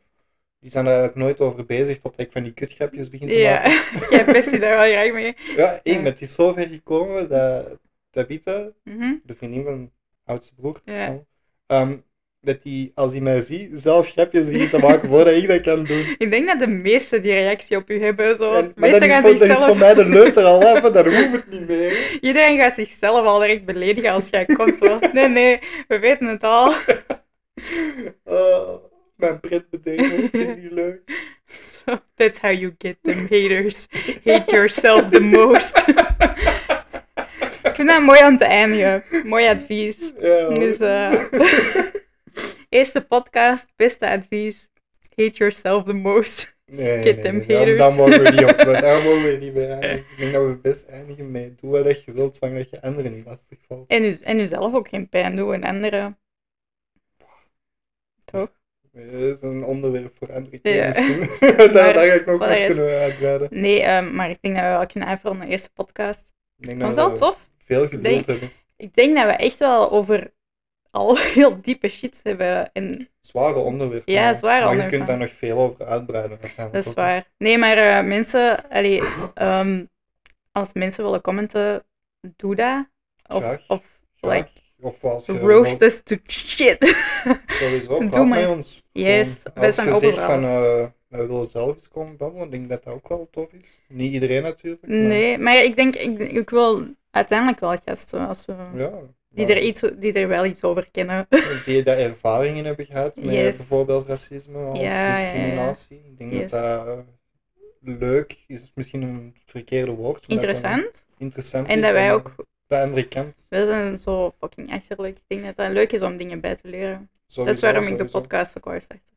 Die zijn er eigenlijk nooit over bezig tot ik van die kutgrapjes begin te Ja, maken. <laughs> jij pest die daar wel graag mee. Ja, Ja. met die is zo ver gekomen dat Tabitha, Mhm. de vriendin van mijn oudste broer, Ja. zo, ehm, dat die, als hij mij ziet, zelf grapjes begint te maken voordat ik dat kan doen. <laughs> Ik denk dat de meesten die reactie op u hebben. Zo. En, maar dat meesten is, gaan voor, dat is zichzelf... voor mij de leuter al af, dat hoeft het niet meer. Iedereen gaat zichzelf al direct beledigen als jij komt. Zo. Nee, nee, we weten het al. <laughs> Oh, mijn pret betekent, vind ik niet leuk. <laughs> So, that's how you get them haters. Hate yourself the most. <laughs> Ik vind dat mooi aan te eindigen. Mooi advies. Ja, Dus, eh, <laughs> eerste podcast, beste advies. Hate yourself the most. Nee, Get nee, them nee, haters. Daar mogen we niet op. Daar mogen we niet bij eindigen. Ik denk dat we best eindigen met doe wat je wilt, zolang dat je anderen niet lastig valt. En, u, en uzelf ook geen pijn doen en anderen. Toch? Dat is een onderwerp voor andere keer Ja. misschien. <laughs> Daar, daar ga ik nog voor rest- kunnen uitbreiden. Nee, ehm, maar ik denk dat we wel kunnen afronden de eerste podcast. Ik denk dat je wel we tof? veel geduld Denk- hebben. Ik denk dat we echt wel over al <laughs> heel diepe shit hebben. En Zware onderwerpen. Ja, maar- zware Maar je onderwerpen. kunt daar nog veel over uitbreiden. dat is waar. Nee, maar eh, mensen, allee, ehm, als mensen willen commenten, doe dat. Of, Graag. of Graag. like, Of als je roast us to shit. <laughs> Sowieso, praat met ons. Yes, wij als zijn je zegt van, alles. eh, wij willen zelf eens komen babbelen, ik denk dat dat ook wel tof is. Niet iedereen natuurlijk. maar- Nee, maar ik denk, ik, ik wil uiteindelijk wel gasten als we, Ja. die, er iets, die er wel iets over kennen. <laughs> Die daar ervaringen hebben gehad met Yes. bijvoorbeeld racisme of Ja, ja, ja. discriminatie. Ik denk Yes. dat dat eh, leuk is, misschien een verkeerde woord. Interessant. Interessant En is dat wij ook, De andere kant. we zijn zo fucking achterlijk. Ik denk dat het leuk is om dingen bij te leren. Sowieso, dat is waarom ik de podcast ook wou starten.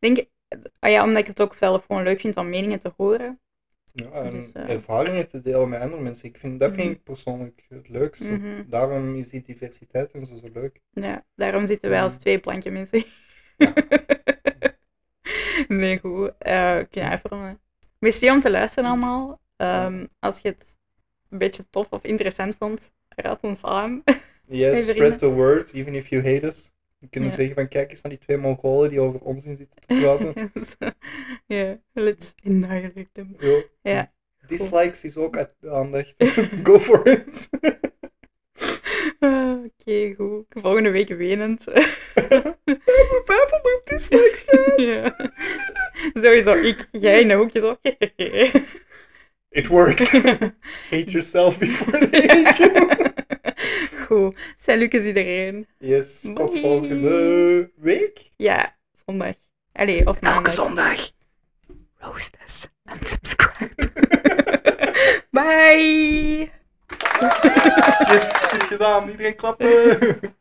Ik denk, ah ja, omdat ik het ook zelf gewoon leuk vind om meningen te horen. Ja, en Dus, eh, ervaringen te delen met andere mensen. Ik vind, dat vind Mhm. ik persoonlijk het leukste. Mhm. Daarom is die diversiteit en zo zo leuk. Ja, daarom zitten wij als twee plankje mensen. Ja. <laughs> nee, goed. Eh ik kan afronden. Merci om te luisteren allemaal. Ehm, als je het een beetje tof of interessant vond, raad ons aan. <laughs> Yes, spread the word, even if you hate us. Je kunt Ja. zeggen van kijk eens naar die twee Mongolen die over onzin zitten te <laughs> praten. Ja, let's annihilate them. Ja. Dislikes is ook uit de aandacht. <laughs> Go for it. Ah, Oké, goed. Volgende week wenend. Vijf op dislikes gehad. ja. Sowieso, ik, jij in een hoekje zo. It worked. <laughs> <laughs> Hate yourself before they hate you. <laughs> Goed. Salutjes iedereen. Yes, tot Bye. volgende week. Ja, zondag. Allee, of maandag. zondag. Roast us and subscribe. Bye! Yes, het is gedaan. Iedereen klappen.